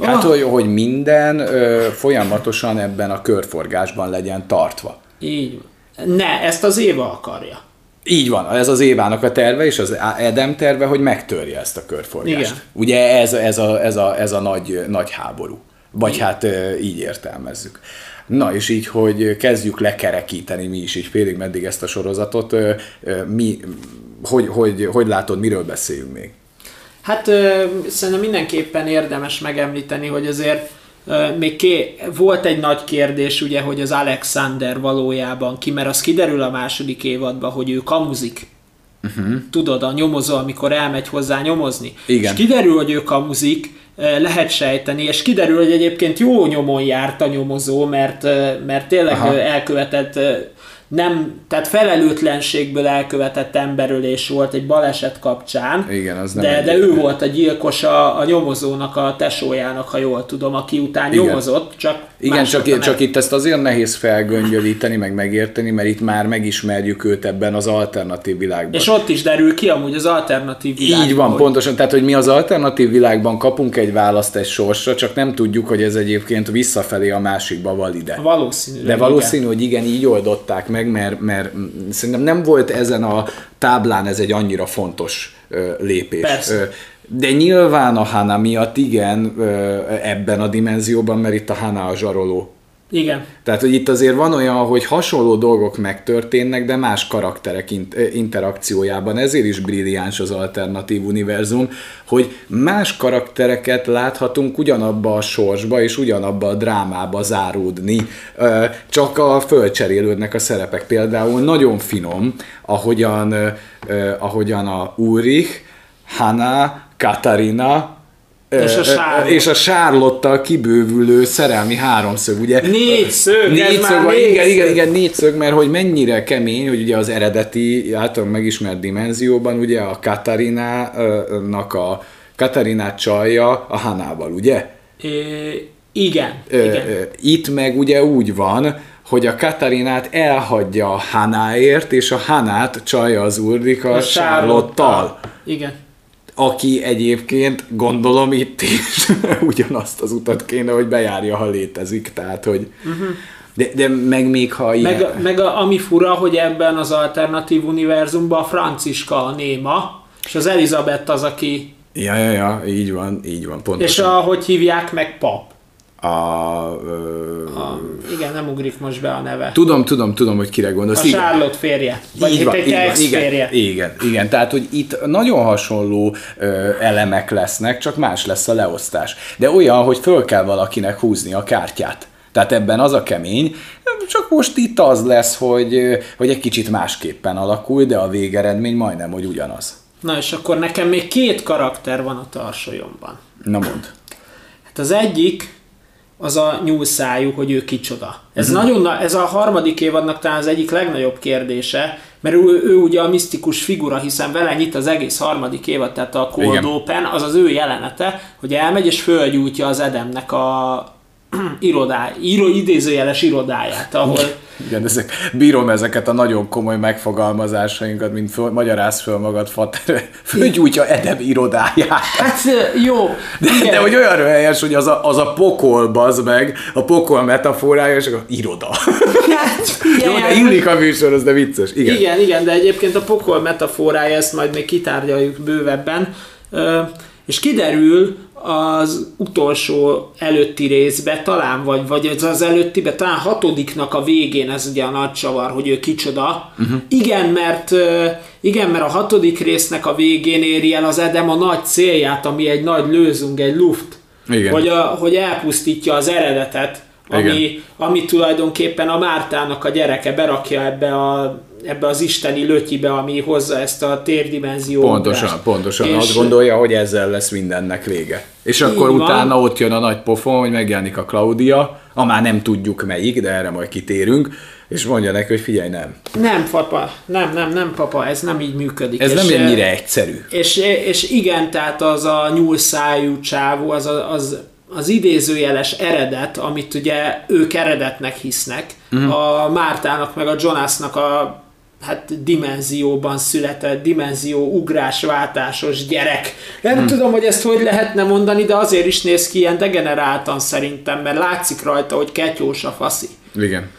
Hát, oh. hogy, hogy minden ö, folyamatosan ebben a körforgásban legyen tartva. Így van. Ne, ezt az Éva akarja. Így van, ez az Évának a terve, és az Edem terve, hogy megtörje ezt a körforgást. Igen. Ugye ez, ez, a, ez, a, ez a nagy, nagy háború. Vagy Igen. hát így értelmezzük. Na, és így, hogy kezdjük lekerekíteni mi is így félig meddig ezt a sorozatot, mi, hogy, hogy, hogy látod, miről beszéljünk még? Hát szerintem mindenképpen érdemes megemlíteni, hogy azért még ké, volt egy nagy kérdés, ugye, hogy az Alexander valójában ki, mert az kiderül a második évadban, hogy ő kamuzik. Uh-huh. Tudod, a nyomozó, amikor elmegy hozzá nyomozni. Igen. És kiderül, hogy ő kamuzik, lehet sejteni, és kiderül, hogy egyébként jó nyomon járt a nyomozó, mert, mert tényleg Aha. elkövetett nem, tehát felelőtlenségből elkövetett emberölés volt egy baleset kapcsán, Igen, az nem de, de ő volt a gyilkos a, a nyomozónak, a tesójának, ha jól tudom, aki után Igen. nyomozott, csak Igen, csak, csak itt ezt azért nehéz felgöngyölíteni, meg megérteni, mert itt már megismerjük őt ebben az alternatív világban. És ott is derül ki amúgy az alternatív világban. Így van, hogy... pontosan, tehát hogy mi az alternatív világban kapunk egy választ egy sorsra, csak nem tudjuk, hogy ez egyébként visszafelé a másikba valide. Valószínű. De valószínű, igen. hogy igen, így oldották meg, mert, mert szerintem nem volt ezen a táblán ez egy annyira fontos ö, lépés. Persze. De nyilván a Hana miatt igen ebben a dimenzióban, mert itt a Hana a zsaroló igen. Tehát, hogy itt azért van olyan, hogy hasonló dolgok megtörténnek, de más karakterek interakciójában. Ezért is brilliáns az alternatív univerzum, hogy más karaktereket láthatunk ugyanabba a sorsba és ugyanabba a drámába záródni. Csak a fölcserélődnek a szerepek. Például nagyon finom, ahogyan, ahogyan a Ulrich, Hanna, Katarina, és a, Charlotte. és a Charlotte kibővülő szerelmi háromszög, ugye? Négyszög, négyszög, van, négyszög. Igen, igen, igen, négyszög, mert hogy mennyire kemény, hogy ugye az eredeti, általában megismert dimenzióban, ugye a Katarinának a Katarinát csalja a Hanával, ugye? É, igen, ö, igen. Itt meg ugye úgy van, hogy a Katarinát elhagyja a Hanáért, és a Hanát csalja az Urdika a Charlotte-tal. Igen aki egyébként gondolom itt is ugyanazt az utat kéne, hogy bejárja, ha létezik. Tehát, hogy uh-huh. de, de meg még ha ilyen... Meg, meg a, ami fura, hogy ebben az alternatív univerzumban a Franciska a néma, és az Elizabeth az, aki... Ja, ja, ja, így van, így van, pontosan. És ahogy hívják meg pap a, a... Igen, nem ugrik most be a neve. Tudom, tudom, tudom, hogy kire gondolsz. A Charlotte férje. Vagy így van, egy így igen, igen, igen, tehát, hogy itt nagyon hasonló ö, elemek lesznek, csak más lesz a leosztás. De olyan, hogy föl kell valakinek húzni a kártyát. Tehát ebben az a kemény, csak most itt az lesz, hogy, hogy egy kicsit másképpen alakul, de a végeredmény majdnem, hogy ugyanaz. Na és akkor nekem még két karakter van a tarsolyomban. Na mond. Hát az egyik, az a nyúlszájú, hogy ő kicsoda. Ez, uh-huh. nagyon, ez a harmadik évadnak talán az egyik legnagyobb kérdése, mert ő, ő ugye a misztikus figura, hiszen vele nyit az egész harmadik évad, tehát a Cold Igen. Open, az az ő jelenete, hogy elmegy és fölgyújtja az Edemnek a irodá, író, idézőjeles irodáját, ahol igen, ezek, bírom ezeket a nagyon komoly megfogalmazásainkat, mint föl, magyaráz föl magad, Fater, fölgyújtja Edem irodáját. Hát jó. De, igen. de hogy olyan helyes, hogy az a, az a pokol, bazd meg, a pokol metaforája, és akkor iroda. Hát, igen, jó, de illik a műsor, az de vicces. Igen. igen, igen, de egyébként a pokol metaforája, ezt majd még kitárgyaljuk bővebben. És kiderül, az utolsó előtti részbe, talán, vagy, vagy az, az előttibe, talán hatodiknak a végén ez ugye a nagy csavar, hogy ő kicsoda. Uh-huh. Igen, mert igen, mert a hatodik résznek a végén éri el az Edem a nagy célját, ami egy nagy lőzung, egy luft. Igen. Hogy, a, hogy elpusztítja az eredetet, ami, ami tulajdonképpen a Mártának a gyereke berakja ebbe a ebbe az isteni lötyibe, ami hozza ezt a térdimenzió. Pontosan, pontosan. És azt gondolja, hogy ezzel lesz mindennek vége. És akkor van. utána ott jön a nagy pofon, hogy megjelenik a Claudia, a már nem tudjuk melyik, de erre majd kitérünk, és mondja neki, hogy figyelj, nem. Nem, papa, nem, nem, nem, papa, ez nem így működik. Ez és, nem ennyire egyszerű. És, és igen, tehát az a nyúlszájú csávó, az, az, az idézőjeles eredet, amit ugye ők eredetnek hisznek, uh-huh. a Mártának meg a Jonasnak a hát dimenzióban született, dimenzió ugrásváltásos gyerek. Nem hmm. tudom, hogy ezt hogy lehetne mondani, de azért is néz ki ilyen degeneráltan szerintem, mert látszik rajta, hogy ketyós a faszi. Igen.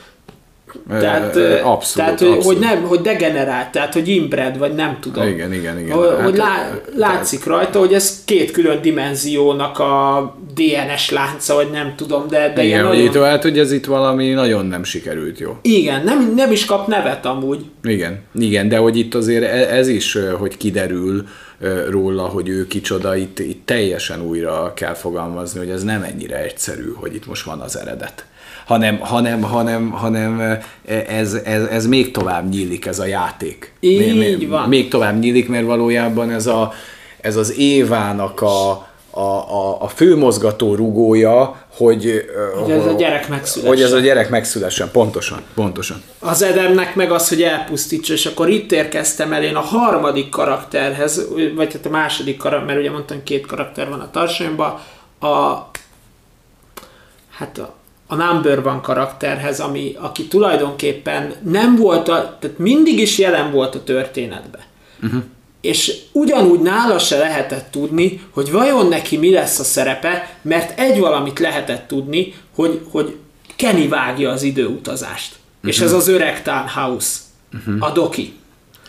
Tehát, abszolút, tehát abszolút. hogy nem, hogy degenerált, tehát hogy inbred, vagy nem tudom. Igen, igen, igen. Hogy, hát, hogy lá, látszik tehát... rajta, hogy ez két külön dimenziónak a DNS lánca, vagy nem tudom, de, de igen, nagyon... itt, hát, hogy ez itt valami nagyon nem sikerült jó. Igen, nem, nem is kap nevet amúgy. Igen, igen, de hogy itt azért e- ez is, hogy kiderül, róla, hogy ő kicsoda, itt, itt teljesen újra kell fogalmazni, hogy ez nem ennyire egyszerű, hogy itt most van az eredet hanem, hanem, hanem, hanem ez, ez, ez még tovább nyílik ez a játék. Így még, van. Még tovább nyílik, mert valójában ez, a, ez az Évának a, a, a, a főmozgató rugója, hogy, hogy ez a gyerek megszülessen. Hogy ez a gyerek megszülessen, pontosan, pontosan. Az Edemnek meg az, hogy elpusztítsa, és akkor itt érkeztem el én a harmadik karakterhez, vagy hát a második karakter, mert ugye mondtam, két karakter van a tarsonyban, a hát a, a number van karakterhez, ami, aki tulajdonképpen nem volt, a, tehát mindig is jelen volt a történetben. Uh-huh. És ugyanúgy nála se lehetett tudni, hogy vajon neki mi lesz a szerepe, mert egy valamit lehetett tudni, hogy, hogy Kenny vágja az időutazást. Uh-huh. És ez az öreg Townhouse, uh-huh. a doki.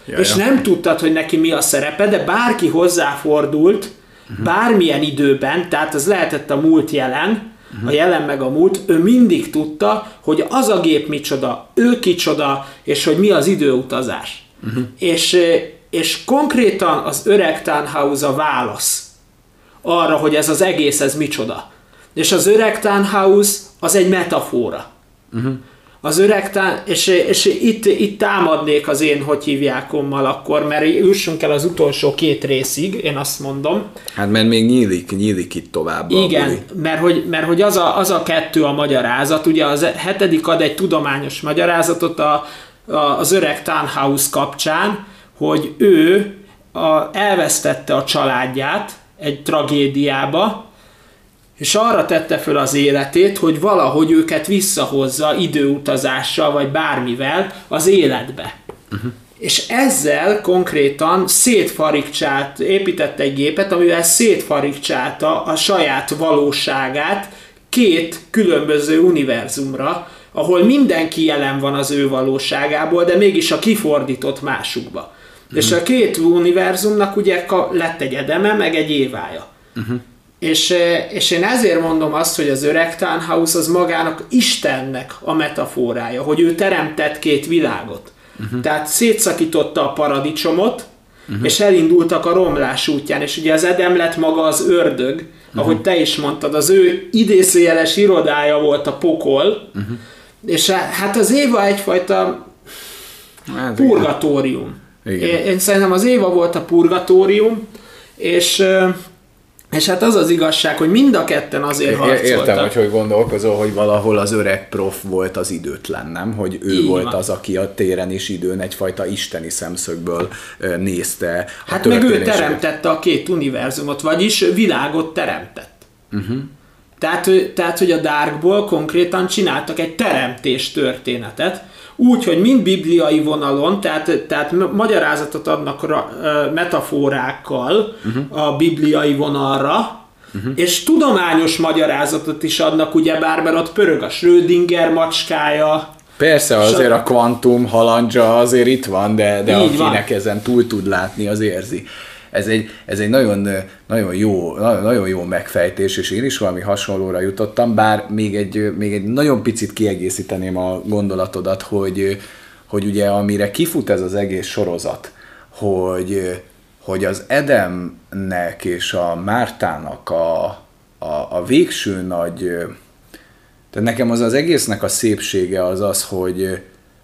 Jaja. És nem tudtad, hogy neki mi a szerepe, de bárki hozzáfordult, uh-huh. bármilyen időben, tehát az lehetett a múlt jelen. A jelen meg a múlt, ő mindig tudta, hogy az a gép micsoda, ő kicsoda, és hogy mi az időutazás. Uh-huh. És, és konkrétan az öreg Tannhaus a válasz arra, hogy ez az egész, ez micsoda. És az öreg Tannhaus az egy metafora. Uh-huh az öreg tá- és, és itt, itt támadnék az én, hogy hívjákommal akkor, mert jussunk el az utolsó két részig, én azt mondom. Hát mert még nyílik, nyílik itt tovább. Igen, mert hogy, mert hogy az, a, az a kettő a magyarázat, ugye az hetedik ad egy tudományos magyarázatot a, a, az öreg Tannhaus kapcsán, hogy ő a, elvesztette a családját egy tragédiába, és arra tette föl az életét, hogy valahogy őket visszahozza időutazással, vagy bármivel az életbe. Uh-huh. És ezzel konkrétan szétfarigcsált, épített egy gépet, amivel szétfarigcsálta a saját valóságát két különböző univerzumra, ahol mindenki jelen van az ő valóságából, de mégis a kifordított másukba. Uh-huh. És a két univerzumnak ugye lett egy edeme, meg egy évája. Uh-huh. És, és én ezért mondom azt, hogy az öreg Tannhaus az magának Istennek a metaforája, hogy ő teremtett két világot. Uh-huh. Tehát szétszakította a paradicsomot, uh-huh. és elindultak a romlás útján, és ugye az Edem lett maga az ördög, uh-huh. ahogy te is mondtad, az ő idézőjeles irodája volt a pokol, uh-huh. és hát az Éva egyfajta hát, purgatórium. Igen. Én, én szerintem az Éva volt a purgatórium, és és hát az az igazság, hogy mind a ketten azért harcoltak. Értem, hogy hogy gondolkozol, hogy valahol az öreg prof volt az időtlen, nem? Hogy ő Így volt van. az, aki a téren és időn egyfajta isteni szemszögből nézte. Hát meg ő teremtette a két univerzumot, vagyis világot teremtett. Uh-huh. Tehát, tehát, hogy a Darkból konkrétan csináltak egy teremtés történetet, úgy, hogy mind bibliai vonalon, tehát, tehát magyarázatot adnak ra, metaforákkal uh-huh. a bibliai vonalra, uh-huh. és tudományos magyarázatot is adnak, ugye bár, mert ott pörög a Schrödinger macskája, Persze, azért a kvantum halandzsa azért itt van, de, de akinek van. ezen túl tud látni, az érzi ez egy, ez egy nagyon, nagyon, jó, nagyon jó megfejtés, és én is valami hasonlóra jutottam, bár még egy, még egy nagyon picit kiegészíteném a gondolatodat, hogy, hogy ugye amire kifut ez az egész sorozat, hogy, hogy az Edemnek és a Mártának a, a, a végső nagy, tehát nekem az az egésznek a szépsége az az, hogy,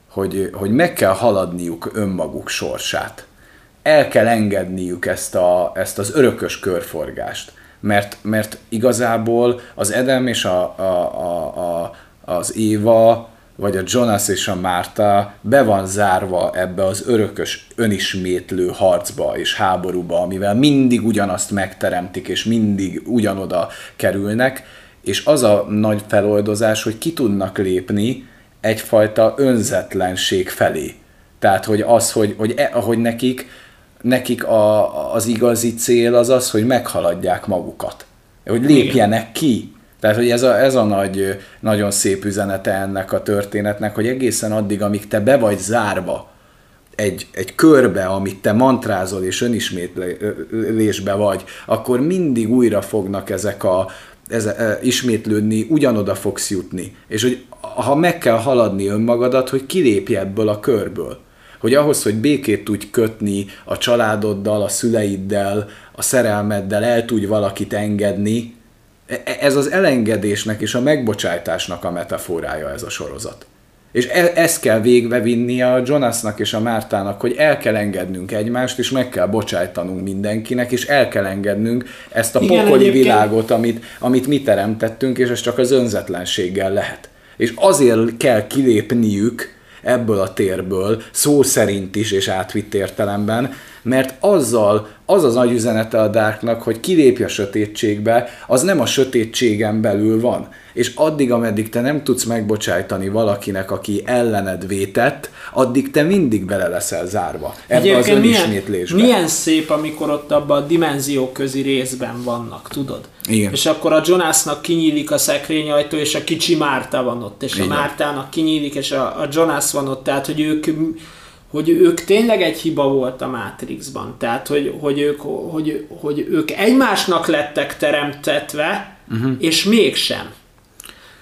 hogy, hogy meg kell haladniuk önmaguk sorsát. El kell engedniük ezt, a, ezt az örökös körforgást. Mert, mert igazából az Edem és a, a, a, a, az Éva vagy a Jonas és a Márta be van zárva ebbe az örökös, önismétlő harcba és háborúba, amivel mindig ugyanazt megteremtik, és mindig ugyanoda kerülnek, és az a nagy feloldozás, hogy ki tudnak lépni egyfajta önzetlenség felé. Tehát, hogy az, hogy, hogy, e, hogy nekik, nekik a, az igazi cél az az, hogy meghaladják magukat. Hogy lépjenek ki tehát, hogy ez a, ez a nagy, nagyon szép üzenete ennek a történetnek, hogy egészen addig, amíg te be vagy zárva egy, egy körbe, amit te mantrázol és önismétlésbe vagy, akkor mindig újra fognak ezek a, ez, e, ismétlődni, ugyanoda fogsz jutni. És hogy ha meg kell haladni önmagadat, hogy kilépj ebből a körből. Hogy ahhoz, hogy békét tudj kötni a családoddal, a szüleiddel, a szerelmeddel, el tudj valakit engedni, E, e, ez az elengedésnek és a megbocsájtásnak a metaforája ez a sorozat. És e, ezt kell végbe vinni a Jonasnak és a Mártának, hogy el kell engednünk egymást, és meg kell bocsájtanunk mindenkinek, és el kell engednünk ezt a Igen, pokoli egyébként... világot, amit, amit mi teremtettünk, és ez csak az önzetlenséggel lehet. És azért kell kilépniük ebből a térből, szó szerint is és átvitt értelemben, mert azzal az az nagy üzenete a Darknak, hogy kilépj a sötétségbe, az nem a sötétségen belül van. És addig, ameddig te nem tudsz megbocsájtani valakinek, aki ellened vétett, addig te mindig bele leszel zárva ebbe az önismétlésbe. Milyen, milyen szép, amikor ott abban a dimenziók közi részben vannak, tudod? Igen. És akkor a Jonasnak kinyílik a szekrényajtó, és a kicsi Márta van ott, és Igen. a Mártának kinyílik, és a, a Jonas van ott, tehát hogy ők hogy ők tényleg egy hiba volt a Matrixban. Tehát, hogy, hogy, ők, hogy, hogy ők egymásnak lettek teremtetve, uh-huh. és mégsem.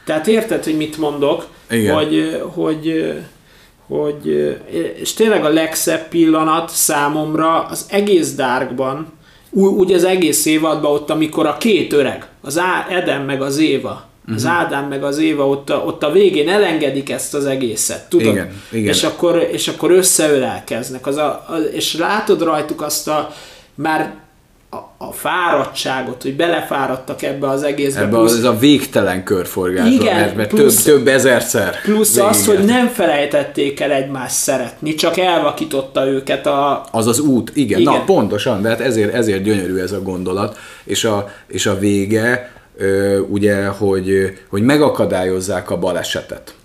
Tehát érted, hogy mit mondok? Igen. Hogy, hogy, hogy, és tényleg a legszebb pillanat számomra az egész Darkban, úgy az egész évadban ott, amikor a két öreg, az Eden meg az Éva, Uh-huh. Az Ádám meg az Éva ott a, ott a végén elengedik ezt az egészet, tudod? Igen, igen. És, akkor, és akkor összeölelkeznek. Az a, a, és látod rajtuk azt a már a, a fáradtságot, hogy belefáradtak ebbe az egészbe. Ebbe plusz, az a végtelen körforgásba, igen, mert, mert plusz, több, több ezerszer. Plusz az, hogy nem felejtették el egymást szeretni, csak elvakította őket a... Az az út, igen, igen. na pontosan, de hát ezért, ezért gyönyörű ez a gondolat, és a, és a vége, ugye, hogy, hogy megakadályozzák a balesetet.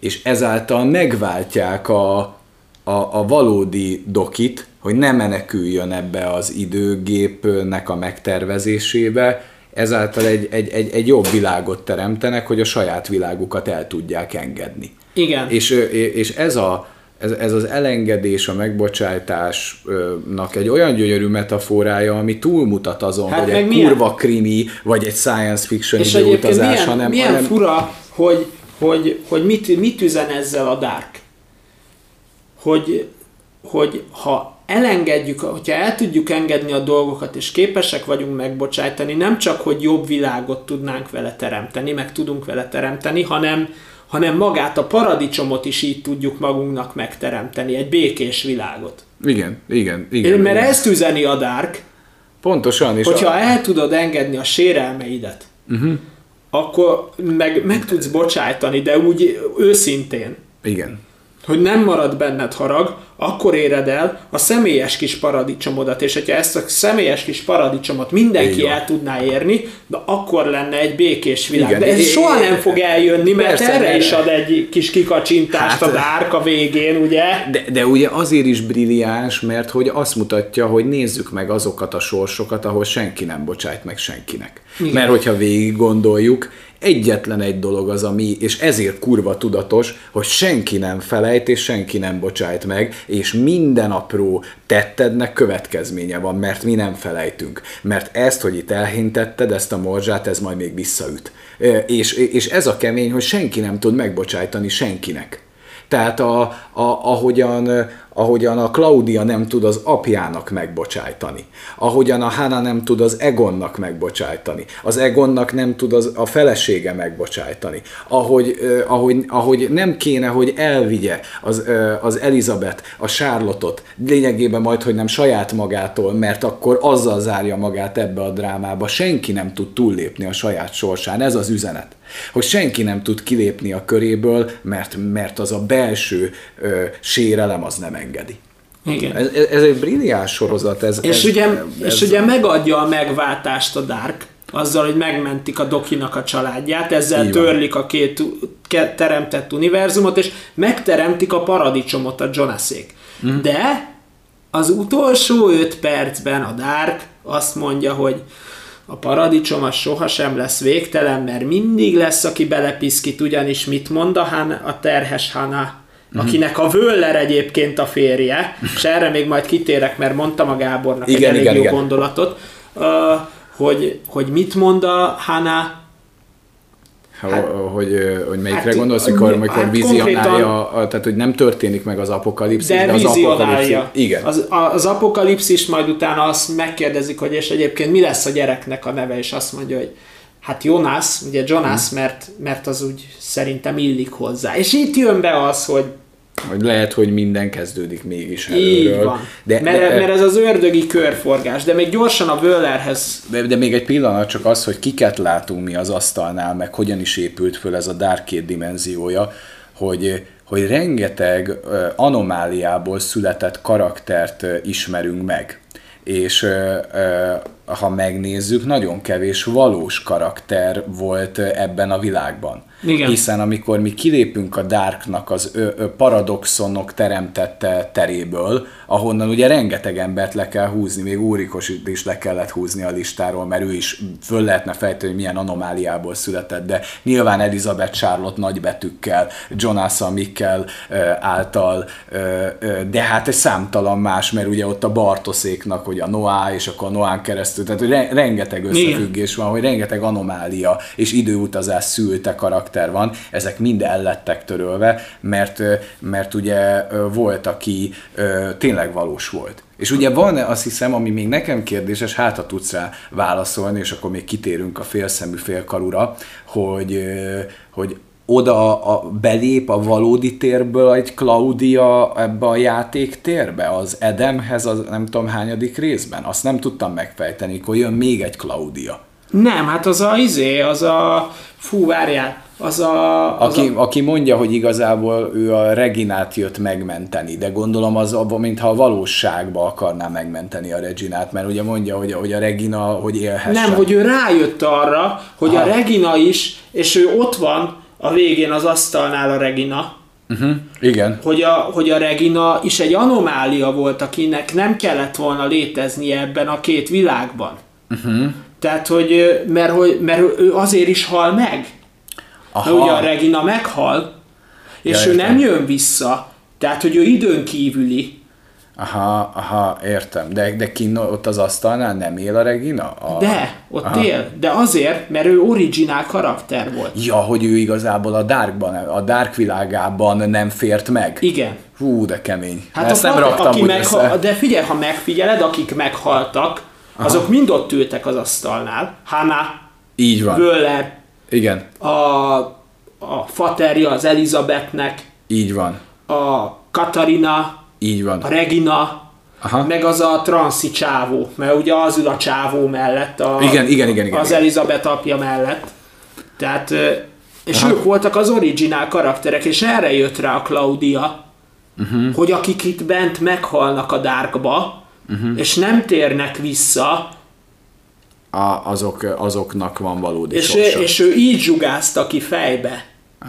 És ezáltal megváltják a, a, a valódi dokit, hogy ne meneküljön ebbe az időgépnek a megtervezésébe, ezáltal egy, egy, egy, egy jobb világot teremtenek, hogy a saját világukat el tudják engedni. Igen. És, és ez a, ez, ez az elengedés, a megbocsátásnak egy olyan gyönyörű metaforája, ami túlmutat azon, hát hogy egy milyen... kurva krimi, vagy egy science fiction És időutazás, milyen, hanem... milyen hanem... fura, hogy, hogy, hogy mit, mit üzen ezzel a Dark? Hogy, hogy ha elengedjük, hogyha el tudjuk engedni a dolgokat, és képesek vagyunk megbocsájtani, nem csak, hogy jobb világot tudnánk vele teremteni, meg tudunk vele teremteni, hanem, hanem magát a paradicsomot is így tudjuk magunknak megteremteni, egy békés világot. Igen, igen, igen. Én, mert igen. ezt üzeni a Dark, Pontosan. És hogyha a... el tudod engedni a sérelmeidet, uh-huh. akkor meg, meg tudsz bocsájtani, de úgy őszintén. Igen. Hogy nem marad benned harag, akkor éred el a személyes kis paradicsomodat, és hogyha ezt a személyes kis paradicsomot mindenki el tudná érni, de akkor lenne egy békés világ. Igen, de ez é, soha nem fog eljönni, mert persze, erre is ad egy kis kikacsintást hát, a dárka végén, ugye? De, de ugye azért is brilliáns, mert hogy azt mutatja, hogy nézzük meg azokat a sorsokat, ahol senki nem bocsájt meg senkinek. Igen. Mert hogyha végig gondoljuk, egyetlen egy dolog az, ami, és ezért kurva tudatos, hogy senki nem felejt, és senki nem bocsájt meg, és minden apró tettednek következménye van, mert mi nem felejtünk. Mert ezt, hogy itt elhintetted, ezt a morzsát, ez majd még visszaüt. És, és ez a kemény, hogy senki nem tud megbocsájtani senkinek. Tehát a, a, ahogyan, ahogyan a Claudia nem tud az apjának megbocsájtani, ahogyan a Hana nem tud az Egonnak megbocsájtani, az Egonnak nem tud az, a felesége megbocsájtani, ahogy, eh, ahogy, ahogy nem kéne, hogy elvigye az, eh, az Elizabeth a Charlotte-ot, lényegében majd, hogy nem saját magától, mert akkor azzal zárja magát ebbe a drámába, senki nem tud túllépni a saját sorsán, ez az üzenet. Hogy senki nem tud kilépni a köréből, mert, mert az a belső ö, sérelem az nem engedi. Igen. Ez, ez egy brilliáns sorozat. Ez, És, ez, ugye, ez, és ugye megadja a megváltást a Dark, azzal, hogy megmentik a Dokinak a családját, ezzel Így van. törlik a két teremtett univerzumot, és megteremtik a paradicsomot a Jonasék. Mhm. Mm. De az utolsó öt percben a Dark azt mondja, hogy a paradicsom az sohasem lesz végtelen, mert mindig lesz, aki belepiszkít, ugyanis mit mond a, Han, a terhes Hana, Mhm. akinek a Völler egyébként a férje, és erre még majd kitérek, mert mondtam a Gábornak Igen, egy elég igen, jó igen. gondolatot, uh, hogy, hogy mit mond a Hana, Hát, hogy, hogy melyikre hát, gondolsz, mikor, hát mikor konkrétan- vizionálja, a, tehát hogy nem történik meg az apokalipszis, de, de, az apokalipszis. Igen. Az, az apokalipszis majd utána azt megkérdezik, hogy és egyébként mi lesz a gyereknek a neve, és azt mondja, hogy hát Jonas, ugye Jonas, Hmm. mert, mert az úgy szerintem illik hozzá. És itt jön be az, hogy Hogy lehet, hogy minden kezdődik mégis így előről. van. De, mert, de, mert ez az ördögi körforgás. De még gyorsan a Wöllerhez de, de még egy pillanat csak az, hogy kiket látunk mi az asztalnál, meg hogyan is épült föl ez a Dark két dimenziója, hogy, hogy rengeteg anomáliából született karaktert ismerünk meg. És ha megnézzük, nagyon kevés valós karakter volt ebben a világban. Igen. Hiszen amikor mi kilépünk a Darknak az ö, ö, paradoxonok teremtette teréből, ahonnan ugye rengeteg embert le kell húzni, még Úrikos is le kellett húzni a listáról, mert ő is föl lehetne fejteni, hogy milyen anomáliából született, de nyilván Elizabeth Charlotte nagybetűkkel, Jonasa Mikkel ö, által, ö, ö, de hát egy számtalan más, mert ugye ott a Bartoszéknak, hogy a Noah, és akkor a Noán keresztül, tehát hogy re- rengeteg összefüggés van, hogy rengeteg anomália és időutazás szülte karakter van, ezek mind el lettek törölve, mert, mert ugye volt, aki tényleg valós volt. És ugye van azt hiszem, ami még nekem kérdéses, hát ha tudsz rá válaszolni, és akkor még kitérünk a félszemű félkarura, hogy, hogy oda a, belép a valódi térből egy Claudia ebbe a játéktérbe, az Edemhez, az nem tudom hányadik részben? Azt nem tudtam megfejteni, hogy jön még egy Claudia. Nem, hát az a izé, az a... Fú, várjál, az a... Az Aki, a aki mondja, hogy igazából ő a Reginát jött megmenteni, de gondolom az, abban, mintha a valóságba akarná megmenteni a Reginát, mert ugye mondja, hogy, hogy a Regina, hogy élhessen. nem, hogy ő rájött arra, hogy a Aha. Regina is, és ő ott van a végén az asztalnál a Regina, Uh-huh. Igen. hogy a, hogy a Regina is egy anomália volt, akinek nem kellett volna léteznie ebben a két világban. Uh-huh. Tehát, hogy, mert, hogy, mert ő azért is hal meg. Aha. Mert ugye a Regina meghal, és Ja, ő értem. nem jön vissza. Tehát, hogy ő időn kívüli. Aha, aha, értem. De, de kinn ott az asztalnál nem él a Regina? A... De, ott Aha. él. De azért, mert ő originál karakter volt. Ja, hogy ő igazából a Darkban, a Dark világában nem fért meg. Igen. Hú, de kemény. Hát Ezt nem fat- raktam aki úgy meghal, össze. De figyelj, ha megfigyeled, akik meghaltak, azok mind ott ültek az asztalnál. Hannah, Így van. Wöller, Igen, a, a faterja az Elizabethnek, így van. a Katarina, Így van. a Regina, Aha. meg az a transzi csávó, mert ugye az ül a csávó mellett, a, Igen, igen, igen, igen, az igen. Elizabeth apja mellett. Tehát, és ők voltak az originál karakterek, és erre jött rá a Claudia, uh-huh. hogy akik itt bent meghalnak a Darkba, Mhm. uh-huh. és nem térnek vissza, A, azok, azoknak van valódi és, sorsa. ő, és ő így zsugázta ki fejbe,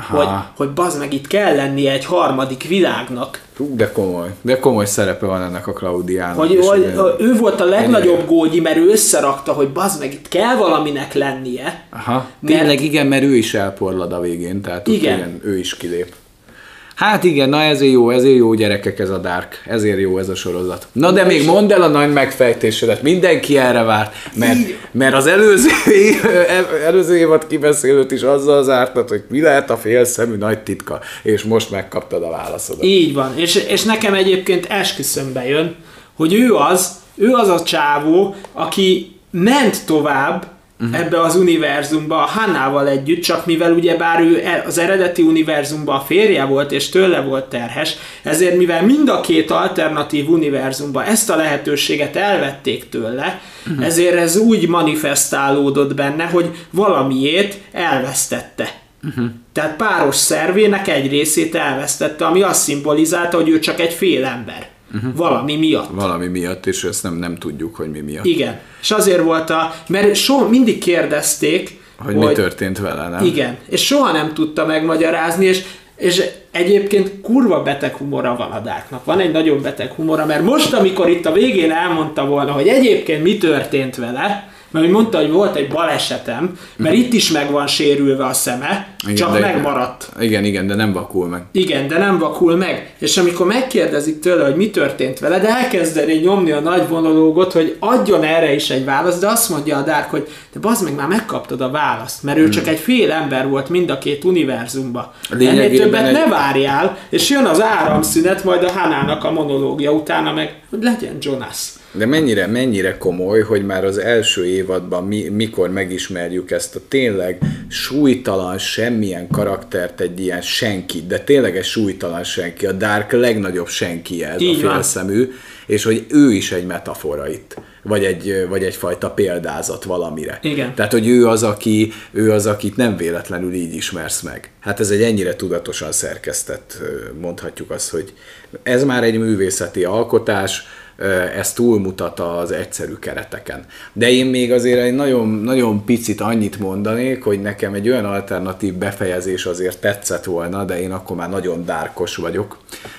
hogy, hogy bazd meg itt kell lennie egy harmadik világnak. Hú, de komoly. De komoly szerepe van ennek a Klaudiának. Hogy, hogy ő volt a legnagyobb Ennyire. gógyi, mert ő összerakta, hogy bazd meg itt kell valaminek lennie. Aha, Mert- tényleg igen, mert ő is elporlad a végén, tehát Igen. igen, ő is kilép. Hát igen, na ezért jó, ezért jó gyerekek ez a Dark, ezért jó ez a sorozat. Na de még mondd el a nagy megfejtésedet, mindenki erre várt, mert, mert az előző, év, előző évad kibeszélőt is azzal zártad, hogy mi lehet a félszemű nagy titka, és most megkaptad a válaszodat. Így van, és, és nekem egyébként esküszömbe jön, hogy ő az, ő az a csávó, aki ment tovább, uh-huh. ebbe az univerzumba a Hannával együtt, csak mivel ugyebár ő e- az eredeti univerzumban a férje volt és tőle volt terhes, ezért mivel mind a két alternatív univerzumban ezt a lehetőséget elvették tőle, uh-huh. ezért ez úgy manifestálódott benne, hogy valamiét elvesztette. Uh-huh. Tehát páros szervének egy részét elvesztette, ami azt szimbolizálta, hogy ő csak egy fél ember. Uh-huh. Valami miatt. Valami miatt, és ezt nem, nem tudjuk, hogy mi miatt. Igen. És azért volt a... Mert so, mindig kérdezték, hogy, hogy mi történt vele, nem? Igen. És soha nem tudta megmagyarázni, és, és egyébként kurva beteg humora van a Darknak. Van egy nagyon beteg humora, mert most, amikor itt a végén elmondta volna, hogy egyébként mi történt vele, mert hogy mondta, hogy volt egy balesetem, mert itt is meg van sérülve a szeme, igen, csak de megmaradt. Igen, igen, de nem vakul meg. Igen, de nem vakul meg. És amikor megkérdezik tőle, hogy mi történt vele, de elkezdeni nyomni a nagy vonalógot, hogy adjon erre is egy választ, de azt mondja a Dark, hogy de bazd meg, már megkaptad a választ, mert ő hmm. csak egy fél ember volt mind a két univerzumba. Ennél többet egy... ne várjál, és jön az áramszünet, majd a Hanának a monológia utána meg, hogy legyen Jonas. De mennyire, mennyire komoly, hogy már az első évadban mi, mikor megismerjük ezt a tényleg súlytalan semmilyen karaktert, egy ilyen senki, de tényleg egy súlytalan senki, a Dark legnagyobb senki ez Így a félszemű, és hogy ő is egy metafora itt, vagy, egy, vagy egyfajta példázat valamire. Igen. Tehát, hogy ő az, aki, ő az, akit nem véletlenül így ismersz meg. Hát ez egy ennyire tudatosan szerkesztett, mondhatjuk azt, hogy ez már egy művészeti alkotás, ez túlmutat az egyszerű kereteken. De én még azért egy nagyon, nagyon picit annyit mondanék, hogy nekem egy olyan alternatív befejezés azért tetszett volna, de én akkor már nagyon dárkos vagyok,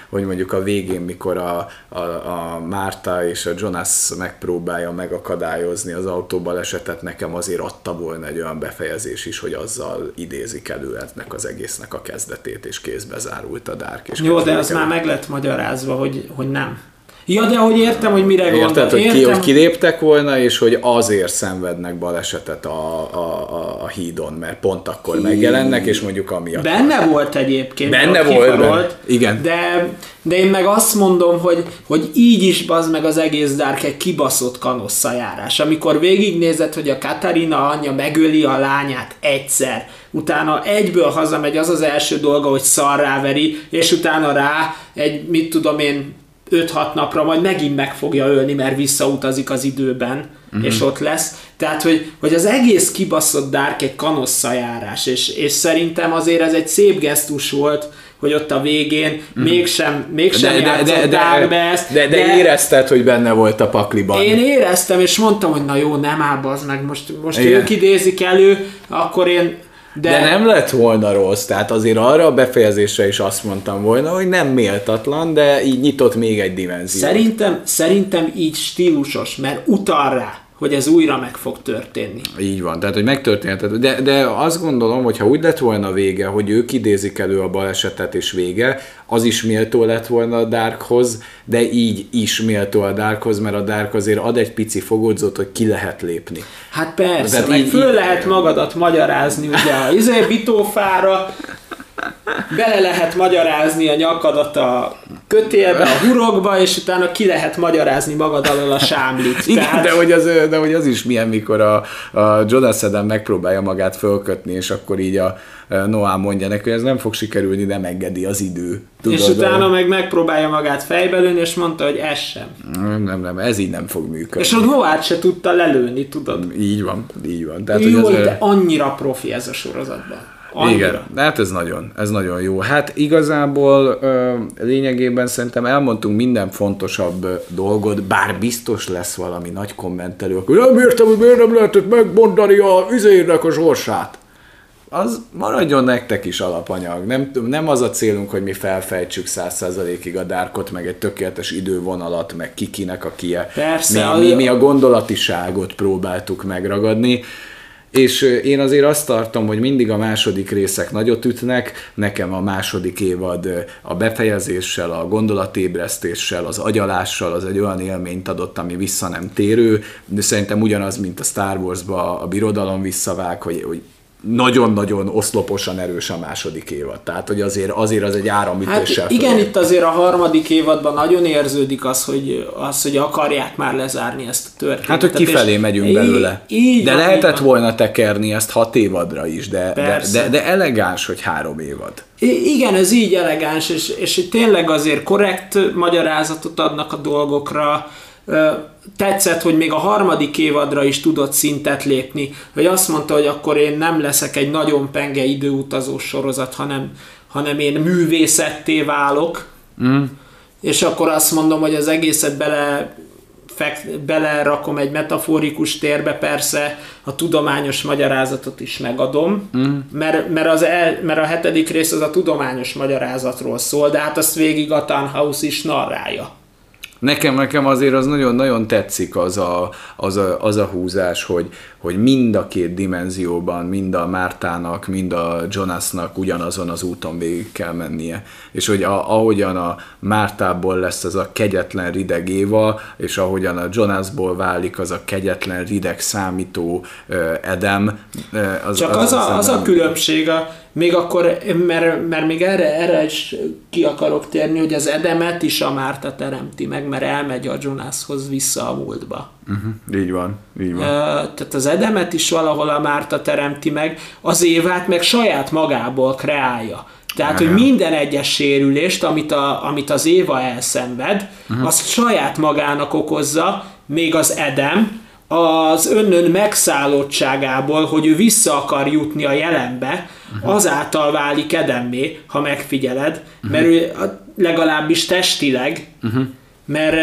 hogy mondjuk a végén, mikor a, a, a Márta és a Jonas megpróbálja megakadályozni az autóbalesetet, nekem azért adta volna egy olyan befejezés is, hogy azzal idézik elő ennek az egésznek a kezdetét, és kézbe zárult a Dark. És Jó, de az már meg lett magyarázva, hogy, hogy nem. Ja, de hogy értem, hogy mire gondol. Érted, hogy, ki, hogy kiléptek volna, és hogy azért szenvednek balesetet a, a, a, a hídon, mert pont akkor Hí. megjelennek, és mondjuk amiatt. Benne van. volt egyébként. Benne volt, benne. igen. De, de én meg azt mondom, hogy, hogy így is bazd meg az egész Dark egy kibaszott kanosszajárás. Amikor végignézed, hogy a Katarina anyja megöli a lányát egyszer, utána egyből hazamegy, az az első dolga, hogy szarráveri, és utána rá egy, mit tudom én, 5-6 napra majd megint meg fogja ölni, mert visszautazik az időben, uh-huh. és ott lesz. Tehát, hogy, hogy az egész kibaszott Dark egy kanosszajárás, és, és szerintem azért ez egy szép gesztus volt, hogy ott a végén mm. mégsem, mégsem de, de, de, de, be ezt. De, de, de, érezted, hogy benne volt a pakliban. Én éreztem, és mondtam, hogy na jó, nem áll az meg, most, most ők idézik elő, akkor én de... de nem lett volna rossz, tehát azért arra a befejezésre is azt mondtam volna, hogy nem méltatlan, de így nyitott még egy dimenziót. Szerintem, szerintem így stílusos, mert utal rá hogy ez újra meg fog történni. Így van, tehát hogy megtörténhet. De, de azt gondolom, hogy ha úgy lett volna vége, hogy ők idézik elő a balesetet és vége, az is méltó lett volna a Darkhoz, de így is méltó a Darkhoz, mert a Dark azért ad egy pici fogódzót, hogy ki lehet lépni. Hát persze, tehát meg így, föl így... lehet magadat magyarázni, ugye a izé bitófára, bele lehet magyarázni a nyakadat a kötélbe, a hurokba, és utána ki lehet magyarázni magad alól a sámlit. Igen, Tehát... de, hogy az, de hogy az is milyen, mikor a, a Jonas Adam megpróbálja magát fölkötni, és akkor így a Noah mondja neki, hogy ez nem fog sikerülni, nem engedi az idő. Tudod, és utána meg megpróbálja magát fejbelőni, és mondta, hogy ez sem. Nem, nem, nem, ez így nem fog működni. És a Noah se tudta lelőni, tudod? Így van, így van. Tehát, Jó, hogy ez de annyira profi ez a sorozatban. Annyira. Igen, hát ez nagyon, ez nagyon jó. Hát igazából ö, lényegében szerintem elmondtunk minden fontosabb dolgot, bár biztos lesz valami nagy kommentelő, akkor nem értem, hogy miért nem lehetett megmondani a üzérnek a sorsát. Az maradjon nektek is alapanyag. Nem, nem az a célunk, hogy mi felfejtsük száz százalékig a dárkot, meg egy tökéletes idővonalat, meg kikinek a kie. Persze. Mi, mi, mi a gondolatiságot próbáltuk megragadni És én azért azt tartom, hogy mindig a második részek nagyot ütnek, nekem a második évad a befejezéssel, a gondolatébresztéssel, az agyalással az egy olyan élményt adott, ami vissza nem térő, de szerintem ugyanaz, mint a Star Wars-ba a birodalom visszavág, hogy, hogy nagyon-nagyon oszloposan erős a második évad. Tehát, hogy azért, azért az egy áramütéssel. Hát igen, itt azért a harmadik évadban nagyon érződik az, hogy, az, hogy akarják már lezárni ezt a történetet. Hát, hogy kifelé megyünk belőle. Így, de lehetett van. volna tekerni ezt hat évadra is, de, de, de, de elegáns, hogy három évad. I- igen, ez így elegáns, és, és tényleg azért korrekt magyarázatot adnak a dolgokra, tetszett, hogy még a harmadik évadra is tudott szintet lépni, hogy azt mondta, hogy akkor én nem leszek egy nagyon penge időutazó sorozat, hanem, hanem én művészetté válok, mm. és akkor azt mondom, hogy az egészet bele belerakom egy metaforikus térbe, persze a tudományos magyarázatot is megadom, mm. mert, mert, az el, mert a hetedik rész az a tudományos magyarázatról szól, de hát azt végig a Tannhaus is narrálja. Nekem, nekem azért az nagyon-nagyon tetszik az a, az a, az a húzás, hogy, hogy mind a két dimenzióban, mind a Mártának, mind a Jonasnak ugyanazon az úton végig kell mennie. És hogy a, ahogyan a Mártából lesz az a kegyetlen rideg Éva, és ahogyan a Jonasból válik az a kegyetlen rideg számító uh, Edem. Uh, az, Csak az, az, a, az a különbség, a, még akkor, mert, mert még erre, erre is ki akarok térni, hogy az Edemet is a Márta teremti meg, mert elmegy a Jonashoz vissza a múltba. Uh-huh. Így van, így van. Uh, tehát az Edemet is valahol a Márta teremti meg, az Évát meg saját magából kreálja. Tehát, hogy minden egyes sérülést, amit, a, amit az Éva elszenved, uh-huh. azt saját magának okozza, még az Edem, az önnön megszállottságából, hogy ő vissza akar jutni a jelenbe, uh-huh. azáltal válik edemmé, ha megfigyeled, uh-huh. mert ő legalábbis testileg uh-huh mert,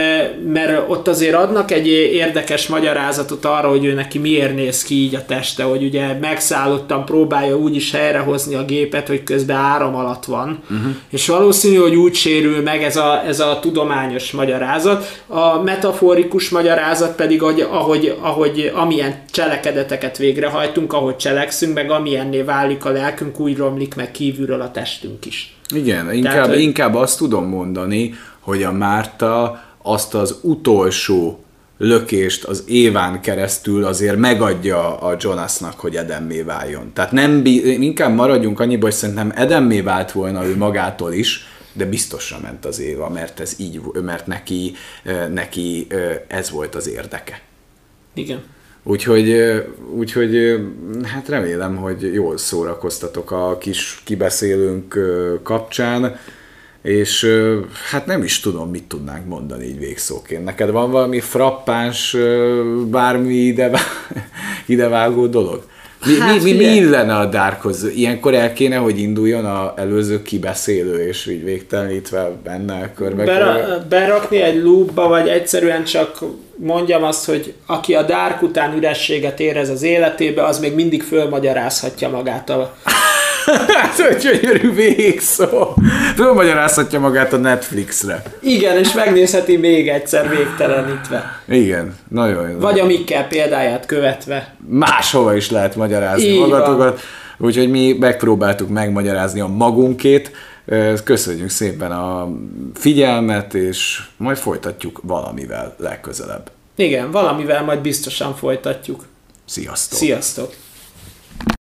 mert ott azért adnak egy érdekes magyarázatot arra, hogy ő neki miért néz ki így a teste, hogy ugye megszállottan próbálja úgy is helyrehozni a gépet, hogy közben áram alatt van, uh-huh. és valószínű, hogy úgy sérül meg ez a, ez a tudományos magyarázat. A metaforikus magyarázat pedig, hogy ahogy, ahogy amilyen cselekedeteket végrehajtunk, ahogy cselekszünk, meg amilyenné válik a lelkünk, úgy romlik meg kívülről a testünk is. Igen, inkább, Tehát, inkább azt tudom mondani, hogy a Márta azt az utolsó lökést az Éván keresztül azért megadja a Jonasnak, hogy Edemmé váljon. Tehát nem, inkább maradjunk annyiba, hogy szerintem Edemmé vált volna ő magától is, de biztosra ment az Éva, mert ez így, mert neki, neki ez volt az érdeke. Igen. Úgyhogy, úgyhogy hát remélem, hogy jól szórakoztatok a kis kibeszélőnk kapcsán és hát nem is tudom, mit tudnánk mondani így végszóként. Neked van valami frappáns, bármi ide, idevágó dolog? Mi, hát, mi, mi, mi illene a Darkhoz? Ilyenkor el kéne, hogy induljon a előző kibeszélő, és így végtelenítve benne körbe. Bera, berakni egy loopba, vagy egyszerűen csak mondjam azt, hogy aki a Dark után ürességet érez az életébe, az még mindig fölmagyarázhatja magát a hát, hogy gyönyörű végszó. Fölmagyarázhatja magát a Netflixre. Igen, és megnézheti még egyszer végtelenítve. Igen, nagyon jó. Vagy a Mikkel példáját követve. Máshova is lehet magyarázni Így magatokat. Van. Úgyhogy mi megpróbáltuk megmagyarázni a magunkét. Köszönjük szépen a figyelmet, és majd folytatjuk valamivel legközelebb. Igen, valamivel majd biztosan folytatjuk. Sziasztok! Sziasztok!